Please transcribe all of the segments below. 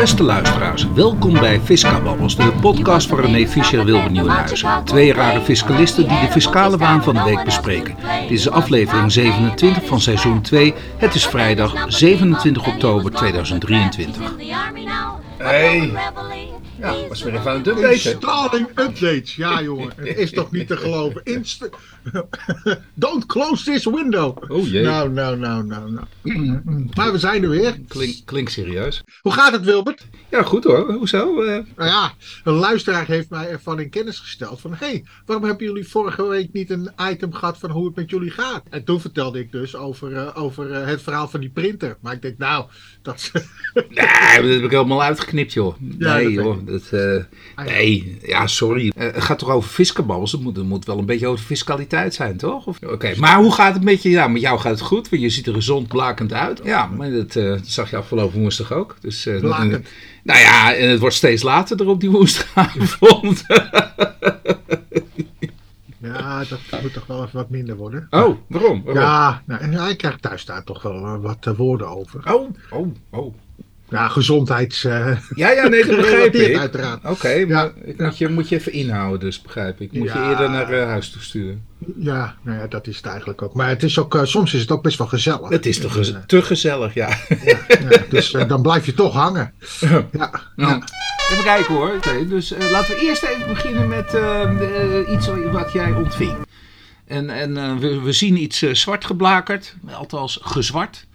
Beste luisteraars, welkom bij Fiscababbels, de podcast van René Fischer en Wilbert Nieuwenhuizen. Twee rare fiscalisten die de fiscale waan van de week bespreken. Dit is aflevering 27 van seizoen 2. Het is vrijdag 27 oktober 2023. Hey. Ja, was weer even aan het updaten. Installing updates. Ja, jongen. Het is toch niet te geloven. Insta Don't close this window. Oh jee. Nou, nou, nou, nou, nou. Maar we zijn er weer. Klink, klinkt serieus. Hoe gaat het, Wilbert? Ja, goed hoor. Hoezo? Eh, Nou ja, een luisteraar heeft mij ervan in kennis gesteld van... hé, hey, waarom hebben jullie vorige week niet een item gehad van hoe het met jullie gaat? En toen vertelde ik dus over, eh, over eh, het verhaal van die printer. Maar ik denk, nou, dat... Nee, dat heb ik helemaal uitgeknipt, joh. Ja, Nee, dat joh. Dat, eh, nee, ja, sorry. Eh, het gaat toch over fiscababbels? Het moet, het moet wel een beetje over fiscaliteit zijn, toch? Oké, maar hoe gaat het met je? Ja, met jou gaat het goed, want je ziet er gezond blakend uit. Ja, maar dat, eh, dat zag je afgelopen woensdag ook. Dus, Blakend. nou ja, en het wordt steeds later er op die woensdagavond. ja, dat moet toch wel even wat minder worden. oh, waarom? waarom? Ja, nou, en hij krijgt thuis daar toch wel eh, wat eh, woorden over. Oh, oh, oh. Ja, gezondheids... eh, Ja, ja, nee, dat begrijp ik. uiteraard. Oké, maar Ja. ik moet, je, moet je even inhouden, dus begrijp ik. Moet je eerder naar huis toe sturen. Ja, nou ja, dat is het eigenlijk ook. Maar het is ook, soms is het ook best wel gezellig. Het is toch gez- te gezellig, ja. ja, dus dan blijf je toch hangen. Ja, Ja. Even kijken hoor. Dus eh, laten we eerst even beginnen met eh, eh, iets wat jij ontving. En, en eh, we, we zien iets zwart geblakerd, althans gezwart.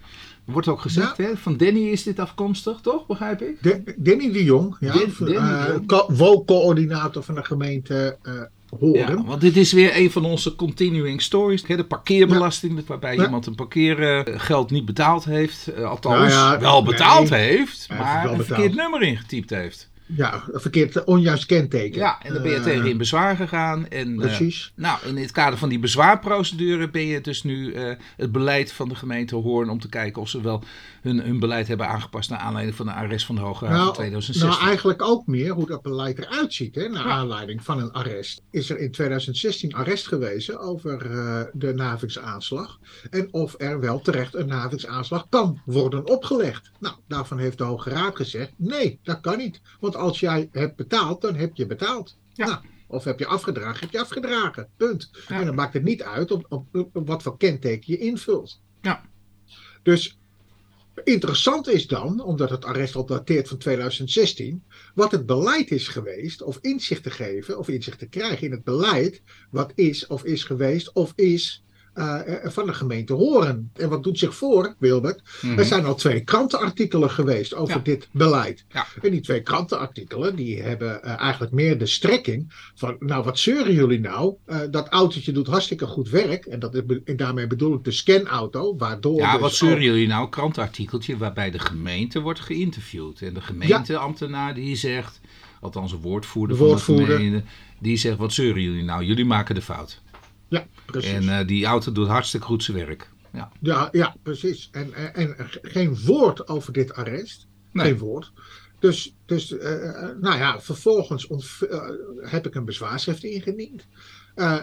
Wordt ook gezegd, hè, van Danny is dit afkomstig, toch? Begrijp ik? De- Danny de Jong, ja, wooncoördinator van de gemeente Horen. Ja, want dit is weer een van onze continuing stories. hè, De parkeerbelasting, waarbij Ja. iemand een parkeergeld niet betaald heeft. althans, Nou ja, wel betaald nee. heeft, maar het wel een betaald. verkeerd nummer ingetypt heeft. Ja, een verkeerd onjuist kenteken. Ja, en dan ben je Eh, tegen in bezwaar gegaan. En, eh, Precies. nou, in het kader van die bezwaarprocedure ben je dus nu eh, het beleid van de gemeente Hoorn om te kijken of ze wel hun, hun beleid hebben aangepast naar aanleiding van de arrest van de Hoge Raad Nou, 2016. nou, eigenlijk ook meer hoe dat beleid eruit ziet. Hè, naar aanleiding van een arrest. Is er in 2016 arrest gewezen over eh, de Navigsaanslag. En of er wel terecht een Navigsaanslag kan worden opgelegd. Nou, daarvan heeft de Hoge Raad gezegd: nee, dat kan niet. Want als jij hebt betaald, dan heb je betaald. Ja. Nou, of heb je afgedragen, heb je afgedragen. Punt. Ja. En dan maakt het niet uit op, op, op wat voor kenteken je invult. Ja. Dus interessant is dan, omdat het arrest al dateert van 2016, wat het beleid is geweest, of inzicht te geven, of inzicht te krijgen in het beleid, wat is of is geweest of is eh, eh, van de gemeente Horen. En wat doet zich voor, Wilbert? Mhm. Er zijn al twee krantenartikelen geweest over Ja. dit beleid. Ja. En die twee krantenartikelen, die hebben eh, eigenlijk meer de strekking van, nou wat zeuren jullie nou? Dat autootje doet hartstikke goed werk. En, dat is, be- en daarmee bedoel ik de scanauto, waardoor Ja, dus wat zeuren jullie nou? Krantenartikeltje waarbij de gemeente wordt geïnterviewd. En de gemeenteambtenaar die zegt, althans een woordvoerder, De woordvoerder. van de gemeente, die zegt, wat zeuren jullie nou? Jullie maken de fout. Ja, precies. En eh, die auto doet hartstikke goed zijn werk. Ja. Ja, ja precies. En, en, en geen woord over dit arrest. Nee. Geen woord. Dus, dus eh, eh, nou ja, vervolgens eh, heb ik een bezwaarschrift ingediend. Eh,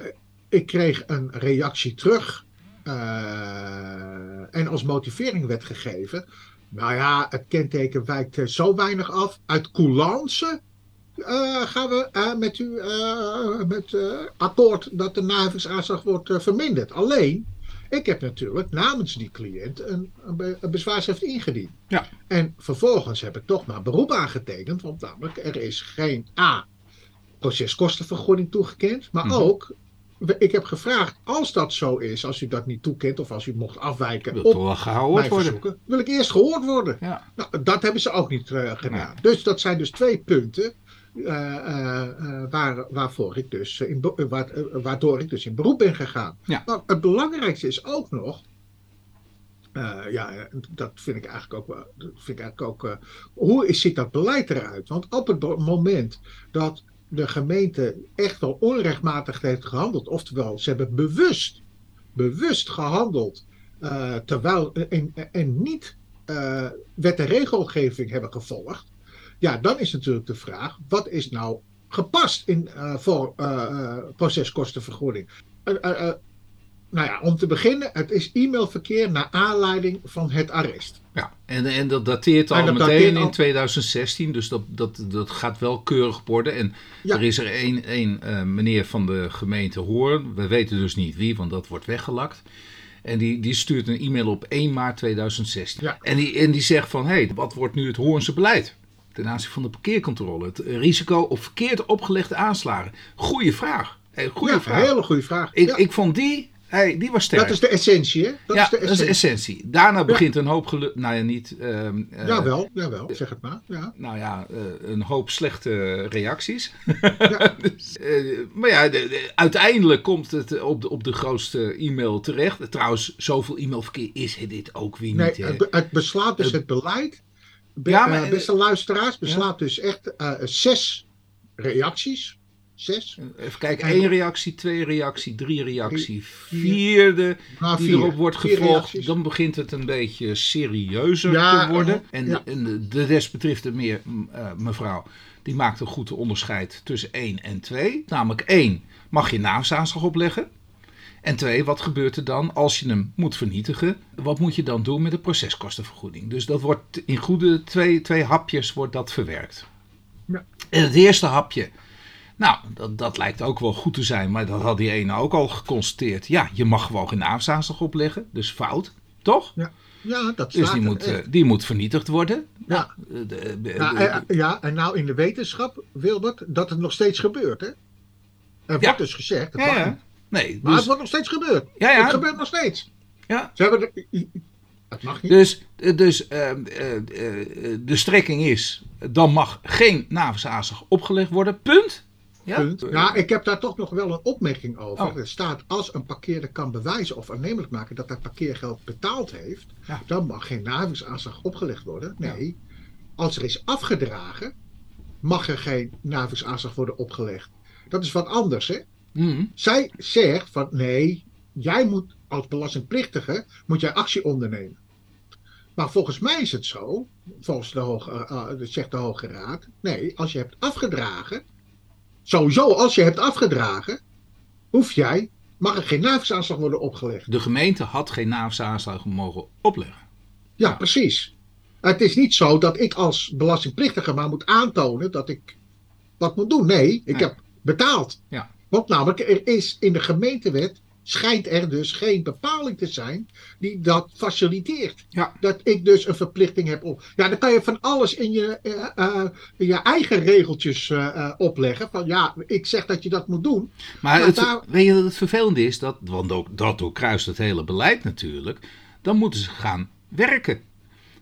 ik kreeg een reactie terug. eh, en als motivering werd gegeven. Nou ja, het kenteken wijkt eh, zo weinig af. Uit coulance eh, gaan we eh, met u eh, met eh, akkoord dat de navigsaanslag wordt eh, verminderd. Alleen, ik heb natuurlijk namens die cliënt een, een, be- een bezwaarschrift ingediend. Ja. En vervolgens heb ik toch maar beroep aangetekend, want namelijk er is geen A. proceskostenvergoeding toegekend, maar Mhm. ook. Ik heb gevraagd, als dat zo is, als u dat niet toekent of als u mocht afwijken Wil op gehoord worden. wil ik eerst gehoord worden. Ja. Nou, dat hebben ze ook niet eh, gedaan. Dus dat zijn dus twee punten eh, eh, eh, waar, waarvoor ik dus in, eh, waar- eh, waardoor ik dus in beroep ben gegaan. Ja. Het belangrijkste is ook nog. eh, ja, eh, dat vind ik eigenlijk ook. wel- vind ik eigenlijk ook eh, hoe is, ziet dat beleid eruit? Want op het moment dat de gemeente echt wel onrechtmatig heeft gehandeld, oftewel ze hebben bewust, bewust gehandeld, eh, terwijl en, en niet eh, wet en regelgeving hebben gevolgd, ja, dan is natuurlijk de vraag: wat is nou gepast in, eh, voor eh, eh, proceskostenvergoeding? Nou ja, om te beginnen, het is e-mailverkeer naar aanleiding van het arrest. Ja, en, en dat dateert al dat meteen dateert in al- 2016, dus dat, dat, dat gaat wel keurig worden. En Ja. er is er één één, meneer van de gemeente Hoorn, we weten dus niet wie, want dat wordt weggelakt. En die, die stuurt een e-mail op 1 maart 2016. Ja. En, die, en die zegt van, hé, hey, wat wordt nu het Hoornse beleid? Ten aanzien van de parkeercontrole, het risico op verkeerd opgelegde aanslagen. Goeie vraag. Hey, goeie ja, vraag. hele goede vraag. Ik, Ja, ik vond die, hey, die was sterk. dat is de essentie, hè? Dat ja, is de dat is de essentie. Daarna begint een hoop geluk. Nou ja, niet. ehm, eh, Jawel, jawel, zeg het maar. Ja. Nou ja, eh, een hoop slechte reacties. Dus, eh, maar ja, de- de- uiteindelijk komt het op de, op de grootste e-mail terecht. Trouwens, zoveel e-mailverkeer is dit ook weer Nee, niet. hè? het, het beslaat dus het beleid. Be- Ja, maar- eh, beste luisteraars, beslaat dus echt eh, zes reacties. Zes. Even kijken, En- één reactie, twee reactie, drie reactie, vier. vierde Nou, die vier. erop wordt gevolgd. Dan begint het een beetje serieuzer Ja, te worden. eh, En, ja. en de, de desbetreffende meer, m, eh, mevrouw, die maakt een goed onderscheid tussen 1 en 2. Namelijk 1, mag je naamsaanslag opleggen? En 2, wat gebeurt er dan als je hem moet vernietigen? Wat moet je dan doen met de proceskostenvergoeding? Dus dat wordt in goede twee, twee hapjes wordt dat verwerkt. Ja. En het eerste hapje, nou, dat, dat lijkt ook wel goed te zijn, maar dat had die ene ook al geconstateerd. Ja, je mag gewoon geen naamsaanslag opleggen, dus fout, toch? Ja, dat Dus die moet, echt. eh, die moet vernietigd worden. Ja. Nou, de- de- Ja, de- eh, ja, en nou in de wetenschap, Wilbert, dat het nog steeds gebeurt. Hè? Er Ja. wordt dus gezegd, ja, ja. Nee, Maar dus, het wordt nog steeds gebeurd. ja, ja. Het gebeurt nog steeds. Ja. Ze hebben de, het mag niet. Dus, dus eh, eh, eh, de strekking is, dan mag geen naamsaanslag opgelegd worden, punt. Ja? Punt. Nou, ik heb daar toch nog wel een opmerking over. Oh. Er staat, als een parkeerder kan bewijzen of aannemelijk maken dat hij parkeergeld betaald heeft, Ja. dan mag geen navigaanslag opgelegd worden. Nee, als er is afgedragen, mag er geen navigaanslag worden opgelegd. Dat is wat anders, hè? Mhm. Zij zegt van nee, jij moet als belastingplichtige moet jij actie ondernemen. Maar volgens mij is het zo, volgens de hoge, eh, eh, zegt de Hoge Raad, nee, als je hebt afgedragen, sowieso als je hebt afgedragen, hoef jij, mag er geen navigaanslag worden opgelegd. De gemeente had geen naamsaanslag mogen opleggen. Ja, precies. Het is niet zo dat ik als belastingplichtige maar moet aantonen dat ik wat moet doen. Nee, ik Nee. heb betaald. Ja. Want namelijk, er is in de gemeentewet, schijnt er dus geen bepaling te zijn die dat faciliteert. Ja. Dat ik dus een verplichting heb op. Ja, dan kan je van alles in je, eh, eh, je eigen regeltjes eh, opleggen. Van ja, ik zeg dat je dat moet doen. Maar het, daar- weet je wat het vervelende is? Dat, want ook, dat doorkruist het hele beleid natuurlijk. Dan moeten ze gaan werken.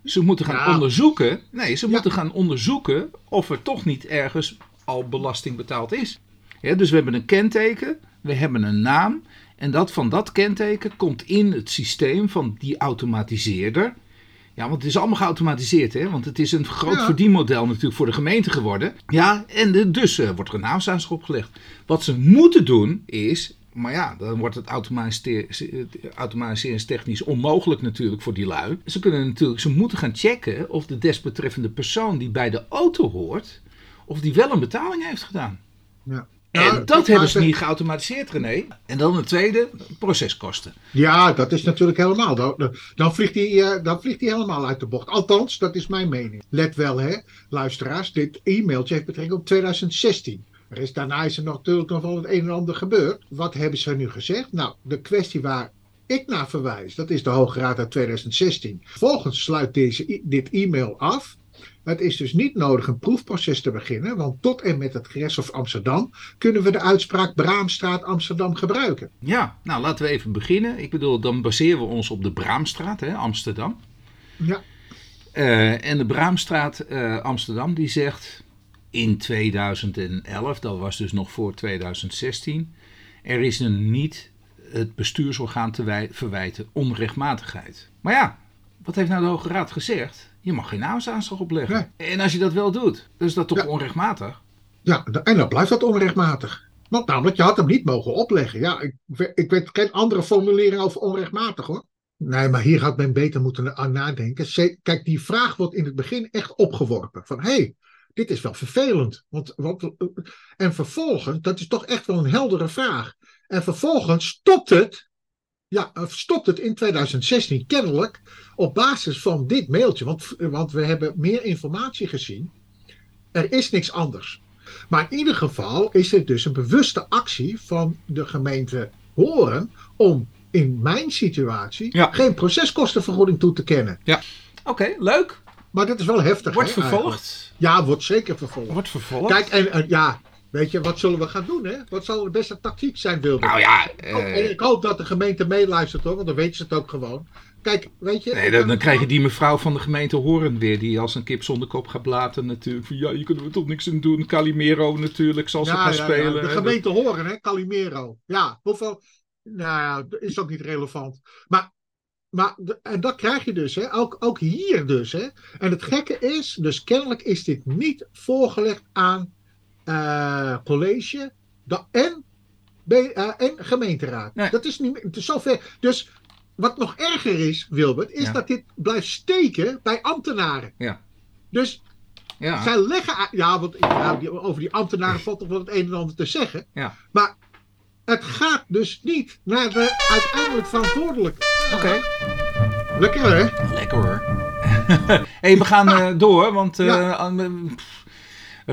Ze moeten gaan Ja. onderzoeken. Nee, ze Ja. moeten gaan onderzoeken of er toch niet ergens al belasting betaald is. Ja, dus we hebben een kenteken, we hebben een naam. En dat van dat kenteken komt in het systeem van die automatiseerder. Ja, want het is allemaal geautomatiseerd, hè? Want het is een groot Ja. verdienmodel natuurlijk voor de gemeente geworden. Ja, en dus eh, wordt er een naamsaanslag opgelegd. Wat ze moeten doen is, maar ja, dan wordt het automatiseringstechnisch onmogelijk natuurlijk voor die lui. Ze kunnen natuurlijk, ze moeten gaan checken of de desbetreffende persoon die bij de auto hoort, of die wel een betaling heeft gedaan. Ja. En Nou, dat hebben ze niet geautomatiseerd, René. En dan een tweede, proceskosten. Ja, dat is natuurlijk helemaal. Dan, dan, vliegt hij, eh, dan vliegt hij helemaal uit de bocht. Althans, dat is mijn mening. Let wel, hè, luisteraars. Dit e-mailtje heeft betrekking op 2016. Er is, daarna is er natuurlijk nog wel het een en ander gebeurd. Wat hebben ze nu gezegd? Nou, de kwestie waar ik naar verwijs, dat is de Hoge Raad uit 2016. Vervolgens sluit deze, dit e-mail af. Het is dus niet nodig een proefproces te beginnen, want tot en met het gerechtshof Amsterdam kunnen we de uitspraak Braamstraat Amsterdam gebruiken. Ja, nou laten we even beginnen. Ik bedoel, dan baseren we ons op de Braamstraat, hè, Amsterdam. Ja, Eh, en de Braamstraat eh, Amsterdam die zegt in 2011, dat was dus nog voor 2016, er is een niet het bestuursorgaan te wij- verwijten onrechtmatigheid. Maar ja, wat heeft nou de Hoge Raad gezegd? Je mag geen naamsaanslag opleggen. En als je dat wel doet, dan is dat toch Ja. onrechtmatig? Ja, en dan blijft dat onrechtmatig. Want namelijk, je had hem niet mogen opleggen. Ja, ik, ik weet geen andere formulering over onrechtmatig hoor. Nee, maar hier had men beter moeten aan nadenken. Kijk, die vraag wordt in het begin echt opgeworpen. Van, hé, hey, dit is wel vervelend. Want, want, eh, en vervolgens, dat is toch echt wel een heldere vraag. En vervolgens stopt het ja, stopt het in 2016 kennelijk op basis van dit mailtje. Want, want we hebben meer informatie gezien. Er is niks anders. Maar in ieder geval is het dus een bewuste actie van de gemeente Horen om in mijn situatie Ja. geen proceskostenvergoeding toe te kennen. Oké, leuk. Maar dat is wel heftig. Wordt hè, eigenlijk. vervolgd. Ja, wordt zeker vervolgd. Wordt vervolgd. Kijk, en, en ja, weet je, wat zullen we gaan doen, hè? Wat zal de beste tactiek zijn, Wilde? Nou ja, eh, en ik hoop dat de gemeente meeluistert, hoor, want dan weten ze het ook gewoon. Kijk, weet je... nee, dan, krijg je die mevrouw van de gemeente Horen weer, die als een kip zonder kop gaat blaten natuurlijk. Van, ja, je kunt er toch niks aan doen. Calimero natuurlijk zal ze Ja, gaan ja, ja, spelen. de gemeente horen, hè, Calimero. Ja, hoeveel... Nou ja, dat is ook niet relevant. Maar, maar en dat krijg je dus, hè, ook, ook hier dus. Hè. En het gekke is, dus kennelijk is dit niet voorgelegd aan eh, college da- en, B- eh, en gemeenteraad. Nee. Dat is niet meer, het is zover. Dus wat nog erger is, Wilbert, is Ja. dat dit blijft steken bij ambtenaren. Ja. Dus Ja. zij leggen. Ja, want ja, die- over die ambtenaren valt toch wel het een en ander te zeggen. Ja. Maar het gaat dus niet naar de uiteindelijk verantwoordelijk. Oké. Lekker hè? Lekker hoor. hey, we gaan eh, door, want eh Ja.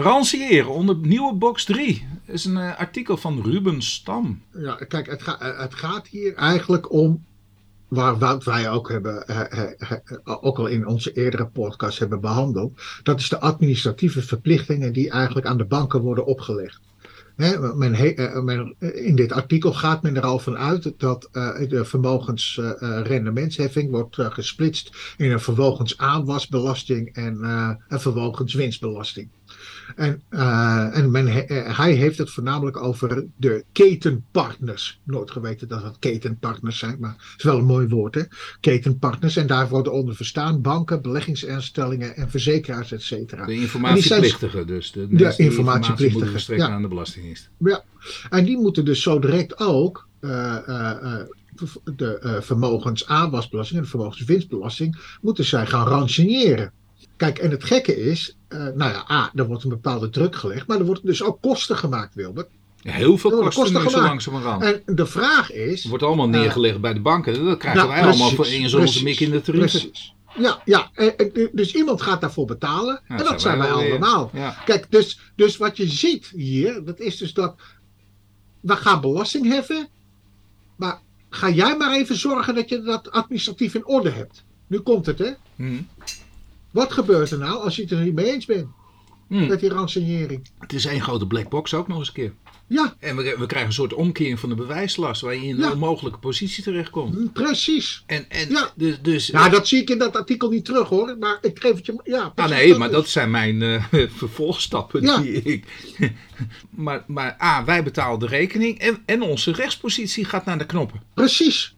Rancière onder nieuwe box 3 is een eh, artikel van Ruben Stam. Ja, kijk, het, eh, het gaat hier eigenlijk om. Waar, wat wij ook hebben, eh, eh, ook al in onze eerdere podcast hebben behandeld. Dat is de administratieve verplichtingen die eigenlijk aan de banken worden opgelegd. In dit artikel gaat men er al van uit dat de vermogensrendementsheffing wordt gesplitst in een vermogensaanwasbelasting en een vermogenswinstbelasting. En, eh, en men, eh, hij heeft het voornamelijk over de ketenpartners. Nooit geweten dat het ketenpartners zijn, maar het is wel een mooi woord, hè? Ketenpartners. En daar worden onder verstaan banken, beleggingsinstellingen en verzekeraars, et cetera. De informatieplichtige dus. De, mensen die informatie informatieplichtige, moeten verstrekken ja. aan de Belastingdienst. Ja, en die moeten dus zo direct ook eh, de vermogensaanwasbelasting en de vermogenswinstbelasting moeten zij gaan ransoneren. Kijk, en het gekke is, eh, nou ja, A, er wordt een bepaalde druk gelegd, maar er worden dus ook kosten gemaakt, Wilbert. Heel veel kosten, nu zo langzamerhand. En de vraag is. Het wordt allemaal neergelegd bij de banken. Dat krijgen Ja, wij allemaal voor in onze mik in de tarieven. Ja, ja dus iemand gaat daarvoor betalen. Ja, en dat zijn wij allemaal. Ja. Kijk, dus, dus wat je ziet hier, dat is dus dat we gaan belasting heffen, maar ga jij maar even zorgen dat je dat administratief in orde hebt. Nu komt het, hè? Hm. Wat gebeurt er nou als je het er niet mee eens bent Hm. met die ransonering? Het is één grote black box ook nog eens een keer. Ja, En we, we krijgen een soort omkering van de bewijslast waar je in een Ja. onmogelijke positie terechtkomt. precies. En, en Ja. dus, dus Nou, dat zie ik in dat artikel niet terug hoor, maar ik geef het je. Ja, Ah nee, maar is. dat zijn mijn eh, vervolgstappen Ja. die ik. maar, maar A, wij betalen de rekening en, en onze rechtspositie gaat naar de knoppen. Precies.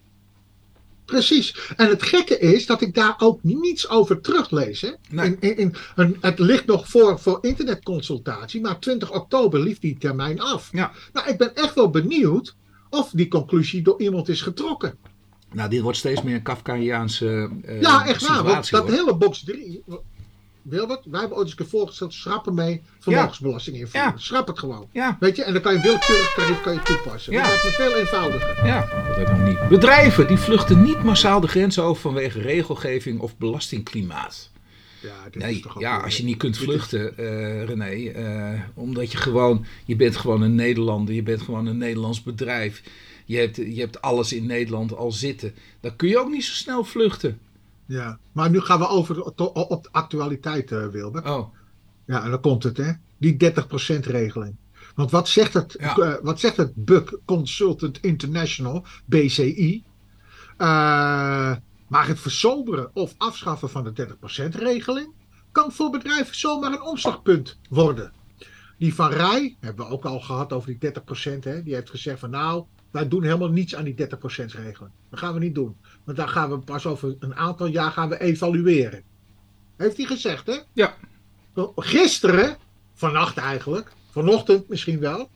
Precies. En het gekke is dat ik daar ook niets over teruglees. Hè? Nee. In, in, het ligt nog voor, voor internetconsultatie, maar 20 oktober liep die termijn af. Ja. Nou, ik ben echt wel benieuwd of die conclusie door iemand is getrokken. Nou, dit wordt steeds meer een Kafkaiaanse eh ja, echt waar. Want dat hoor. hele box 3. Wilbert, wij hebben ooit eens een keer voorgesteld, schrap ermee vermogensbelasting invoeren. Ja. Schrap het gewoon. Ja, Weet je, en dan kan je willekeurig tarief kan je toepassen. Ja. Dat lijkt me veel eenvoudiger. ja, dat heb ik nog niet. Bedrijven die vluchten niet massaal de grens over vanwege regelgeving of belastingklimaat. Ja, dit is Nee, toch ja, als je niet kunt vluchten, eh, René, eh, omdat je gewoon, je bent gewoon een Nederlander, je bent gewoon een Nederlands bedrijf, je hebt, je hebt alles in Nederland al zitten, dan kun je ook niet zo snel vluchten. Ja, maar nu gaan we over op de actualiteit, eh, Wilbert. Oh, Ja, en dan komt het, hè? Die 30% regeling. Want wat zegt het, Ja. eh, wat zegt het Buck Consultant International, BCI? Eh, maar het versoberen of afschaffen van de 30% regeling kan voor bedrijven zomaar een omslagpunt worden. Die van Rij, hebben we ook al gehad over die 30%, hè? die heeft gezegd van nou, wij doen helemaal niets aan die 30% regeling. Dat gaan we niet doen. Want daar gaan we pas over een aantal jaar gaan we evalueren. Heeft hij gezegd, hè? ja. Gisteren, vannacht eigenlijk, vanochtend misschien wel,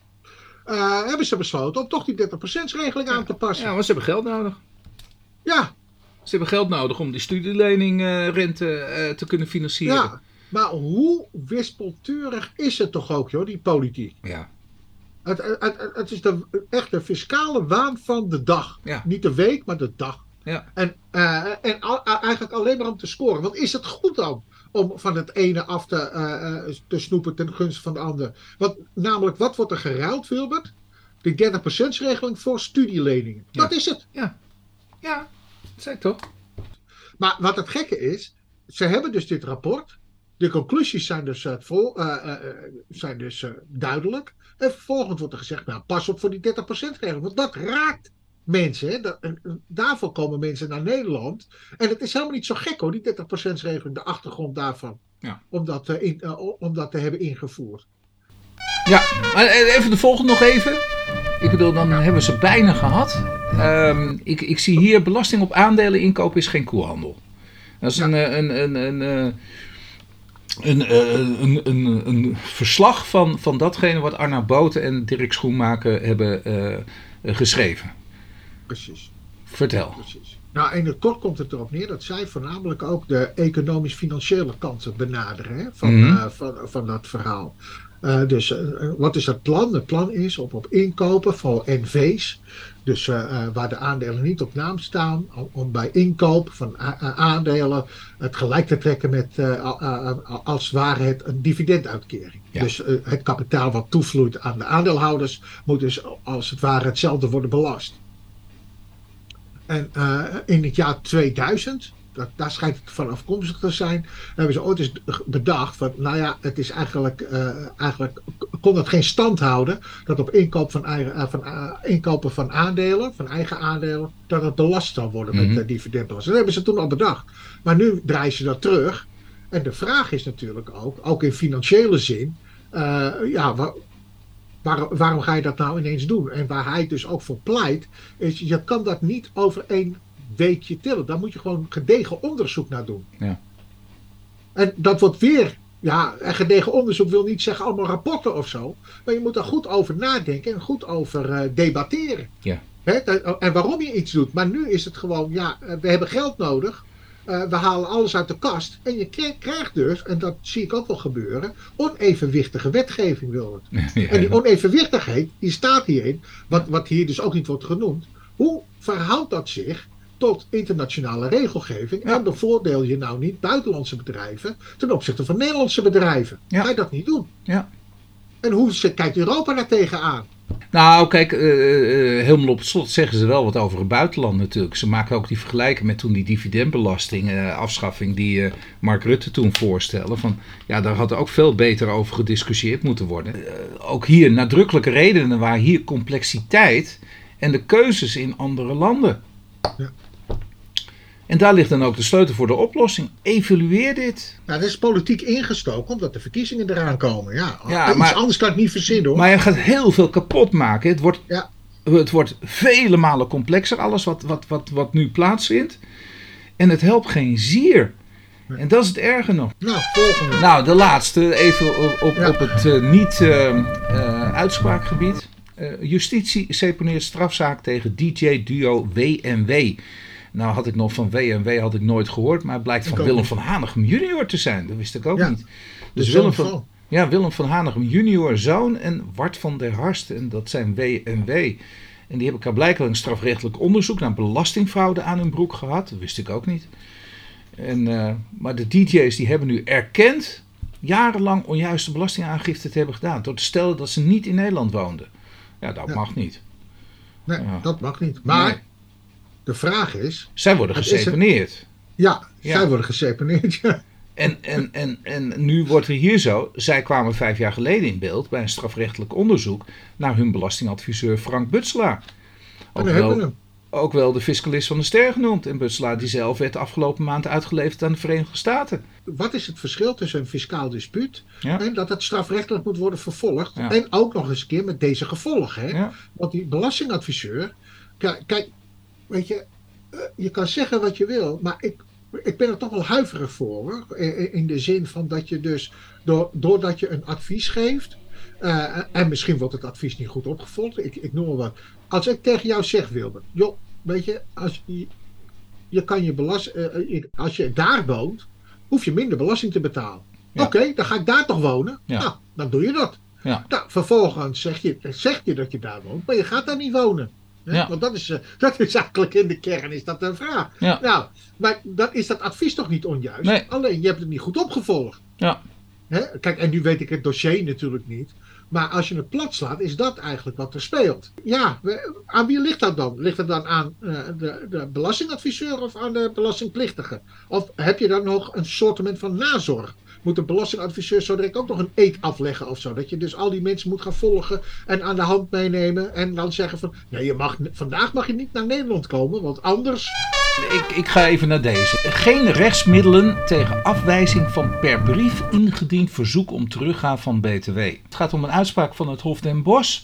eh, hebben ze besloten om toch die 30%-regeling aan te passen. Ja, maar ze hebben geld nodig. Ja, Ze hebben geld nodig om die studieleningrente eh te kunnen financieren. ja. Maar hoe wispelturig is het toch ook, joh, die politiek? Ja. Het, het, het, het is de echte fiscale waan van de dag. Ja. Niet de week, maar de dag. Ja. En, eh, en al- eigenlijk alleen maar om te scoren. Want is het goed dan om van het ene af te, eh, eh, te snoepen ten gunste van de ander? Want namelijk, wat wordt er geruild, Wilbert? De 30%-regeling voor studieleningen. Ja. Dat is het. Ja, ja, dat zei ik toch? Maar wat het gekke is, ze hebben dus dit rapport. De conclusies zijn dus, eh, vol, eh, eh, eh, zijn dus eh, duidelijk. En vervolgens wordt er gezegd, nou pas op voor die 30%-regeling. Want dat raakt mensen. Hè. Dat- en, en daarvoor komen mensen naar Nederland. En het is helemaal niet zo gek hoor, die 30%-regeling. De achtergrond daarvan. Ja. Om, dat, eh, in, eh, om dat te hebben ingevoerd. Ja, maar even de volgende nog even. Ik bedoel, dan hebben we ze bijna gehad. Ehm, ik, ik zie hier belasting op aandelen inkopen is geen koehandel. Dat is Ja. een, eh, een, een, een, eh, een, eh, een, een, een verslag van, van datgene wat Arna Boten en Dirk Schoenmaker hebben eh, geschreven. Precies. Vertel. Precies. Nou, in het kort komt het erop neer dat zij voornamelijk ook de economisch-financiële kanten benaderen hè, van, Mhm. eh, van, van dat verhaal. Dus wat is het plan? Het plan is om op inkopen voor NV's, dus eh, eh, waar de aandelen niet op naam staan, om, bij inkoop van aandelen het gelijk te trekken met eh, a- als het ware het een dividenduitkering. Ja. Dus eh, het kapitaal wat toevloeit aan de aandeelhouders moet dus als het ware hetzelfde worden belast. En eh, in het jaar 2000, dat, daar schijnt het van afkomstig te zijn, hebben ze ooit eens bedacht van, nou ja, het is eigenlijk, eh, eigenlijk kon het geen stand houden dat op inkoop van, eigen, eh, van eh, inkopen van aandelen, van eigen aandelen, dat het belast zou worden met uh, dividendbelasting. Dat hebben ze toen al bedacht. Maar nu draaien ze dat terug. En de vraag is natuurlijk ook, ook in financiële zin, ja, wa- waar- waarom ga je dat nou ineens doen? En waar hij dus ook voor pleit, is je kan dat niet over één weekje tillen. Daar moet je gewoon gedegen onderzoek naar doen. Ja. En dat wordt weer, ja, en gedegen onderzoek wil niet zeggen allemaal rapporten of zo. Maar je moet daar goed over nadenken en goed over eh, debatteren. Ja. Hè, dat- en waarom je iets doet. Maar nu is het gewoon, ja, eh, we hebben geld nodig. Eh, we halen alles uit de kast. En je kri- krijgt dus, en dat zie ik ook wel gebeuren, onevenwichtige wetgeving, wil het. Ja, En die onevenwichtigheid, die staat hierin, wat, wat hier dus ook niet wordt genoemd. Hoe verhoudt dat zich tot internationale regelgeving? Ja. En bevoordeel je nou niet buitenlandse bedrijven ten opzichte van Nederlandse bedrijven? Ja. Ga je dat niet doen? Ja. En hoe kijkt Europa daar tegenaan? Nou, kijk, eh, eh, helemaal op het slot zeggen ze wel wat over het buitenland natuurlijk. Ze maken ook die vergelijking met toen die dividendbelasting, eh, afschaffing die eh, Mark Rutte toen voorstelde. Van, ja, daar had ook veel beter over gediscussieerd moeten worden. Eh, ook hier nadrukkelijke redenen waar hier complexiteit en de keuzes in andere landen. Ja. En daar ligt dan ook de sleutel voor de oplossing. Evalueer dit. Nou, dat is politiek ingestoken omdat de verkiezingen eraan komen. Ja, Ja, iets maar- anders kan ik niet verzinnen hoor. Maar je gaat heel veel kapot maken. Het wordt, Ja. het wordt vele malen complexer, alles wat, wat, wat, wat nu plaatsvindt. En het helpt geen zier. En dat is het erge nog. Nou, volgende. Nou, de laatste, even op, op, Ja. op het eh, niet-uitspraakgebied. justitie seponeert strafzaak tegen DJ-duo WMW. Nou had ik nog van WMW had ik nooit gehoord, maar het blijkt van Willem niet. van Hanegem junior te zijn. Dat wist ik ook Ja. niet. Dus Willem van, van. ja, Willem van Hanegem junior zoon en Wart van der Harst. En dat zijn WMW. En die hebben blijkbaar een strafrechtelijk onderzoek naar belastingfraude aan hun broek gehad. Dat wist ik ook niet. En, eh, maar de DJ's die hebben nu erkend jarenlang onjuiste belastingaangifte te hebben gedaan. Door te stellen dat ze niet in Nederland woonden. Ja, dat Ja. mag niet. Nee, Ja. dat mag niet. Maar Nee. De vraag is, Zij worden Het geseponeerd. ja, Ja. zij worden geseponeerd. Ja. En, en, en, en nu wordt er hier zo. Zij kwamen vijf jaar geleden in beeld bij een strafrechtelijk onderzoek naar hun belastingadviseur Frank Butselaar. En Ook wel, ook wel de fiscalist van de ster genoemd. En Butselaar die zelf werd de afgelopen maand uitgeleverd aan de Verenigde Staten. Wat is het verschil tussen een fiscaal dispuut Ja. en dat het strafrechtelijk moet worden vervolgd? Ja. En ook nog eens een keer met deze gevolgen. Hè? Ja. Want die belastingadviseur, kijk weet je, eh, je kan zeggen wat je wil, maar ik, ik ben er toch wel huiverig voor. Hoor. In, de zin van dat je dus, door, doordat je een advies geeft, eh, en misschien wordt het advies niet goed opgevolgd, ik, ik noem maar wat. Als ik tegen jou zeg, Wilbert, joh, weet je, als je, je kan je belast, eh, als je daar woont, hoef je minder belasting te betalen. Ja. Oké, dan ga ik daar toch wonen? Ja. Nou, dan doe je dat. Ja. Nou, vervolgens zeg je, zeg je dat je daar woont, maar je gaat daar niet wonen. Hè? Ja. Want dat is, eh, dat is eigenlijk in de kern is dat een vraag. Ja. Nou, maar dan is dat advies toch niet onjuist? Nee. Alleen, je hebt het niet goed opgevolgd. Ja. Hè? Kijk, en nu weet ik het dossier natuurlijk niet. Maar als je het plat slaat, is dat eigenlijk wat er speelt. Ja, we- aan wie ligt dat dan? Ligt het dan aan eh, de, de belastingadviseur of aan de belastingplichtige? Of heb je dan nog een soort van nazorg? Moet de belastingadviseur zo direct ook nog een eet afleggen of zo? Dat je dus al die mensen moet gaan volgen en aan de hand meenemen. En dan zeggen van, nee, je mag, vandaag mag je niet naar Nederland komen, want anders... Ik, ik ga even naar deze. Geen rechtsmiddelen tegen afwijzing van per brief ingediend verzoek om teruggaan van BTW. Het gaat om een uitspraak van het Hof den Bosch.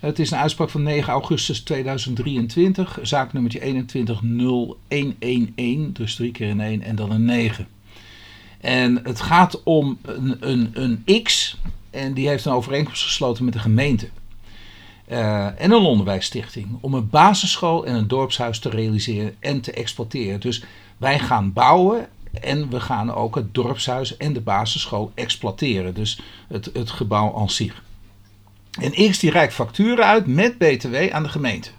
Het is een uitspraak van 9 augustus 2023, zaaknummertje 210111, dus drie keer een 1 en dan een 9. En het gaat om een, een, een X en die heeft een overeenkomst gesloten met de gemeente. Eh, en een onderwijsstichting om een basisschool en een dorpshuis te realiseren en te exploiteren. Dus wij gaan bouwen en we gaan ook het dorpshuis en de basisschool exploiteren. Dus het, het gebouw aan zich. En X die reikt facturen uit met BTW aan de gemeente.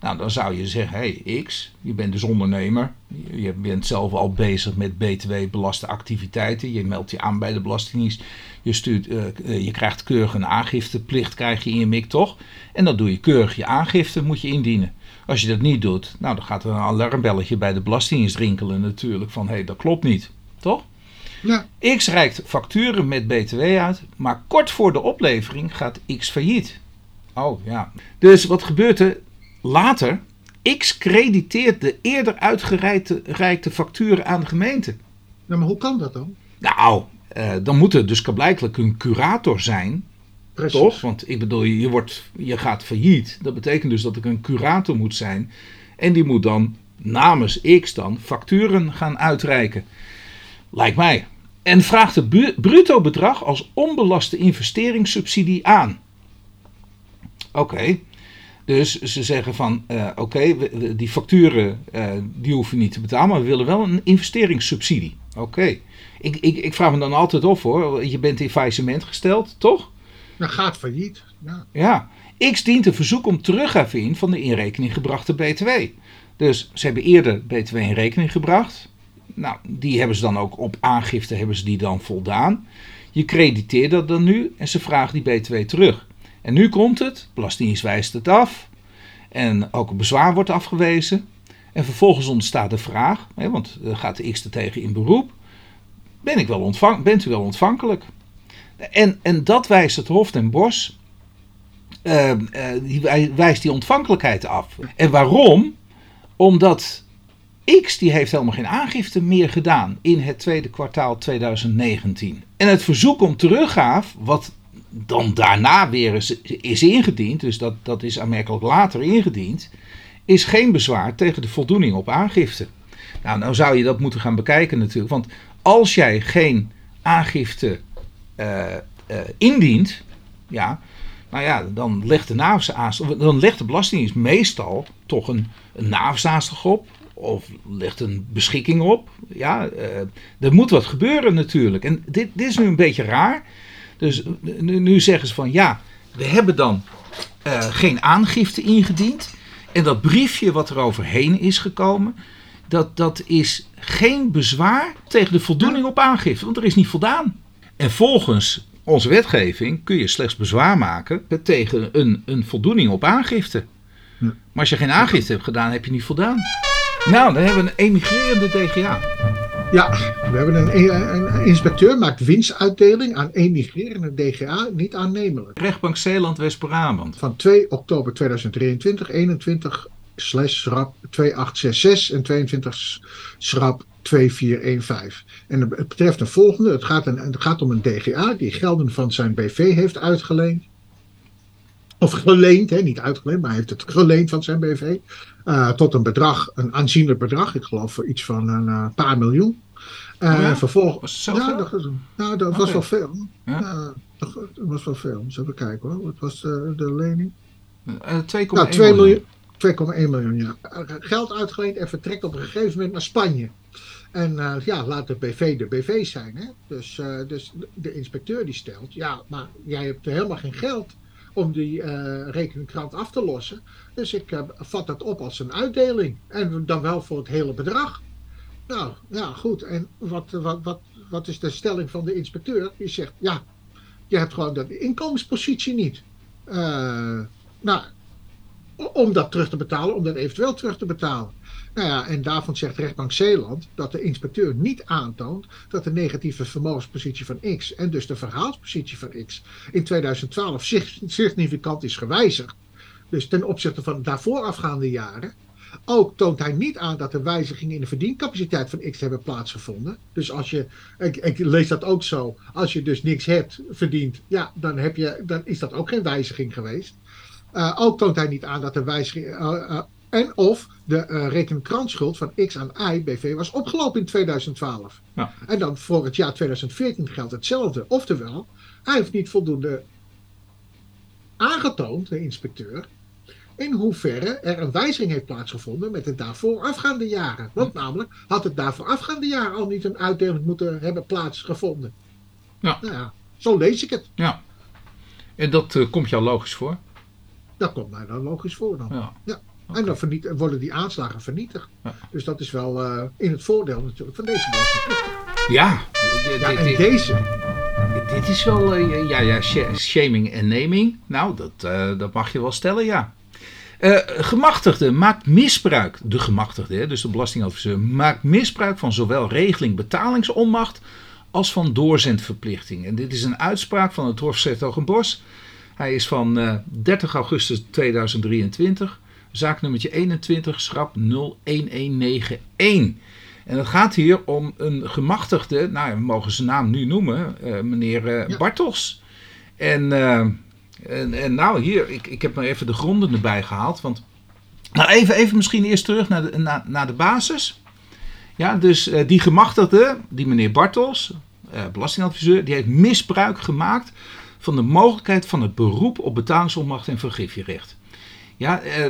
Nou, dan zou je zeggen, hey, X, je bent dus ondernemer. Je bent zelf al bezig met BTW-belaste activiteiten. Je meldt je aan bij de Belastingdienst. Je, stuurt, uh, uh, je krijgt keurig een aangifteplicht, krijg je in je mik toch? En dan doe je keurig je aangifte, moet je indienen. Als je dat niet doet, nou, dan gaat er een alarmbelletje bij de Belastingdienst rinkelen natuurlijk. Van, hé, hey, dat klopt niet, toch? Ja. X reikt facturen met BTW uit, maar kort voor de oplevering gaat X failliet. Oh ja. Dus wat gebeurt er? Later, X crediteert de eerder uitgereikte facturen aan de gemeente. Nou, maar hoe kan dat dan? Nou, uh, dan moet er dus blijkbaar een curator zijn. Precies. Toch? Want ik bedoel, je, wordt, je gaat failliet. Dat betekent dus dat er een curator moet zijn. En die moet dan namens X dan facturen gaan uitreiken. Lijkt mij. En vraagt het bruto bedrag als onbelaste investeringssubsidie aan. Oké. Okay. Dus ze zeggen van, uh, oké, okay, die facturen uh, die hoeven niet te betalen, maar we willen wel een investeringssubsidie. Oké. Okay. Ik, ik, ik vraag me dan altijd af hoor, je bent in faillissement gesteld, toch? Dat gaat failliet, ja. Ja. X dient een verzoek om teruggave in van de in rekening gebrachte BTW. Dus ze hebben eerder BTW in rekening gebracht. Nou, die hebben ze dan ook op aangifte hebben ze die dan voldaan. Je crediteert dat dan nu en ze vragen die BTW terug. En nu komt het, Belastingdienst wijst het af. En ook een bezwaar wordt afgewezen. En vervolgens ontstaat de vraag, hè, want dan gaat de X er tegen in beroep. Ben ik wel ontvang, bent u wel ontvankelijk? En, en dat wijst het Hof den Bosch, uh, uh, die wijst die ontvankelijkheid af. En waarom? Omdat X die heeft helemaal geen aangifte meer gedaan in het tweede kwartaal 2019. En het verzoek om teruggaaf, wat dan daarna weer is, is ingediend, dus dat, dat is aanmerkelijk later ingediend, is geen bezwaar tegen de voldoening op aangifte. Nou, nou zou je dat moeten gaan bekijken natuurlijk, want als jij geen aangifte uh, uh, indient, ja, nou ja, dan legt de, dan legt de Belastingdienst meestal toch een, een op, of legt een beschikking op. Ja, uh, er moet wat gebeuren natuurlijk. En dit, dit is nu een beetje raar. Dus nu, nu zeggen ze van ja, we hebben dan uh, geen aangifte ingediend. En dat briefje wat er overheen is gekomen, dat, dat is geen bezwaar tegen de voldoening op aangifte, want er is niet voldaan. En volgens onze wetgeving kun je slechts bezwaar maken tegen een, een voldoening op aangifte. Maar als je geen aangifte hebt gedaan, heb je niet voldaan. Nou, dan hebben we een emigrerende DGA. Ja, we hebben een, een, inspecteur maakt winstuitdeling aan emigrerende DGA niet aannemelijk. Rechtbank Zeeland West-Brabant. Van 2 oktober 2023, 21 slash schrap 2866 en 22 schrap 2415. En het betreft de volgende. Het gaat, een, het gaat om een DGA die gelden van zijn BV heeft uitgeleend. Of geleend, hè, niet uitgeleend, maar hij heeft het geleend van zijn BV. Uh, tot een bedrag, een aanzienlijk bedrag. Ik geloof voor iets van een uh, paar miljoen. Uh, oh ja? Vervolgens. Ja, dat, was, nou, dat okay. was wel veel. Ja? dat was wel veel. Eens even kijken hoor. Wat was de, de lening? 2,1 nou, 2 miljoen. 2,1 miljoen, ja. Geld uitgeleend en vertrekt op een gegeven moment naar Spanje. En uh, ja, laat de BV de BV zijn. Hè? Dus, uh, dus de inspecteur die stelt, ja, maar jij hebt helemaal geen geld om die uh, rekeningkrant af te lossen. Dus ik vat dat op als een uitdeling. En dan wel voor het hele bedrag. Nou, ja, goed. En wat, wat, wat, wat is de stelling van de inspecteur? Die zegt, ja, je hebt gewoon de inkomenspositie niet. nou, om dat terug te betalen, om dat eventueel terug te betalen. Nou ja, en daarvan zegt rechtbank Zeeland dat de inspecteur niet aantoont dat de negatieve vermogenspositie van X en dus de verhaalspositie van X in 2012 significant is gewijzigd. Dus ten opzichte van daarvoor afgaande jaren. Ook toont hij niet aan dat er wijzigingen in de verdiencapaciteit van X hebben plaatsgevonden. Dus als je, ik, lees dat ook zo, als je dus niks hebt verdiend, ja, dan, heb je, dan is dat ook geen wijziging geweest. Uh, ook toont hij niet aan dat er wijzigingen. Uh, uh, en of de uh, rekenkrantschuld van X aan Y BV was opgelopen in 2012. Ja. En dan voor het jaar 2014 geldt hetzelfde. Oftewel, hij heeft niet voldoende aangetoond, de inspecteur, in hoeverre er een wijziging heeft plaatsgevonden met de daarvoor afgaande jaren. Want namelijk had het daarvoor afgaande jaar al niet een uitdeling moeten hebben plaatsgevonden. Ja. Nou ja, zo lees ik het. Ja. En dat uh, komt jou logisch voor? Dat komt mij dan logisch voor dan. Ja. ja. En dan verniet, worden die aanslagen vernietigd. Ja. Dus dat is wel uh, in het voordeel natuurlijk van deze. Ja, ja en deze. Dit is wel uh, ja, ja, shaming en naming. Nou, dat, uh, dat mag je wel stellen, ja. gemachtigde maakt misbruik, de gemachtigde, dus de belastingadviseur, maakt misbruik van zowel regeling betalingsonmacht als van doorzendverplichting. En dit is een uitspraak van het Hof Bos. Hij is van 30 augustus 2023 zaaknummertje 21, schrap 01191. En het gaat hier om een gemachtigde, nou we mogen zijn naam nu noemen, uh, meneer uh, Bartels. En, uh, en, en, nou hier, ik, ik heb maar even de gronden erbij gehaald. Want, nou even, even misschien eerst terug naar de, naar, naar de basis. Ja, dus die gemachtigde, die meneer Bartels, belastingadviseur, die heeft misbruik gemaakt van de mogelijkheid van het beroep op betalingsonmacht en vergifjerecht. Ja, eh,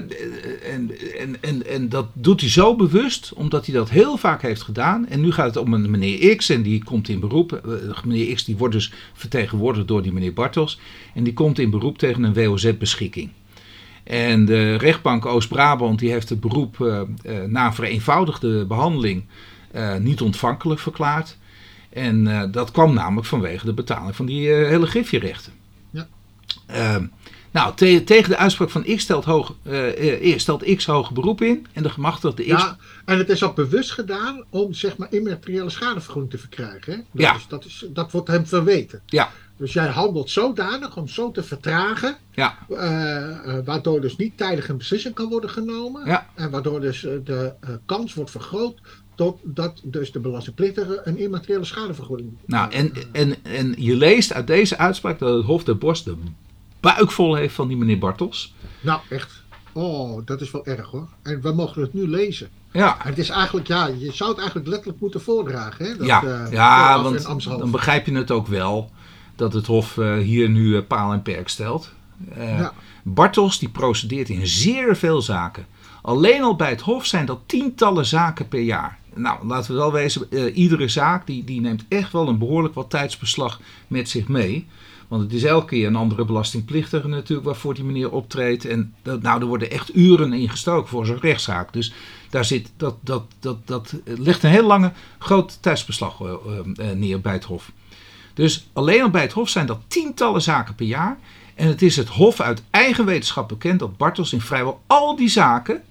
en, en, en, en dat doet hij zo bewust, omdat hij dat heel vaak heeft gedaan. En nu gaat het om een meneer X en die komt in beroep. Eh, meneer X die wordt dus vertegenwoordigd door die meneer Bartels. En die komt in beroep tegen een WOZ-beschikking. En de rechtbank Oost-Brabant die heeft het beroep uh, uh, na vereenvoudigde behandeling niet ontvankelijk verklaard. En dat kwam namelijk vanwege de betaling van die hele gifjerechten. Ja. Nou, tegen de uitspraak van X stelt, hoog, uh, stelt X hoger beroep in en de gemachtigde X... Ja, en het is ook bewust gedaan om zeg maar immateriële schadevergoeding te verkrijgen. Hè? Dat, ja. is, dat, is, dat wordt hem verweten. Ja. Dus jij handelt zodanig om zo te vertragen, ja. Uh, waardoor dus niet tijdig een beslissing kan worden genomen. Ja. En waardoor dus de kans wordt vergroot tot dat dus de belastingplichtige een immateriële schadevergoeding... Nou, en, en, en je leest uit deze uitspraak dat het Hof de Borst de buik vol heeft van die meneer Bartels. Nou, echt. Oh, dat is wel erg hoor. En we mogen het nu lezen. Ja. En het is eigenlijk, ja, je zou het eigenlijk letterlijk moeten voordragen. Hè? Dat, ja, uh, ja want dan begrijp je het ook wel dat het Hof uh, hier nu uh, paal en perk stelt. Ja. Bartels die procedeert in zeer veel zaken. Alleen al bij het Hof zijn dat tientallen zaken per jaar. Nou, laten we wel wezen, iedere zaak die, die neemt echt wel een behoorlijk wat tijdsbeslag met zich mee. Want het is elke keer een andere belastingplichtige natuurlijk waarvoor die meneer optreedt. En nou, er worden echt uren in gestoken voor zo'n rechtszaak. Dus daar zit, dat, dat, dat, dat legt een heel lange groot tijdsbeslag uh, uh, neer bij het Hof. Dus alleen al bij het Hof zijn dat tientallen zaken per jaar. En het is het Hof uit eigen wetenschap bekend dat Bartels in vrijwel al die zaken,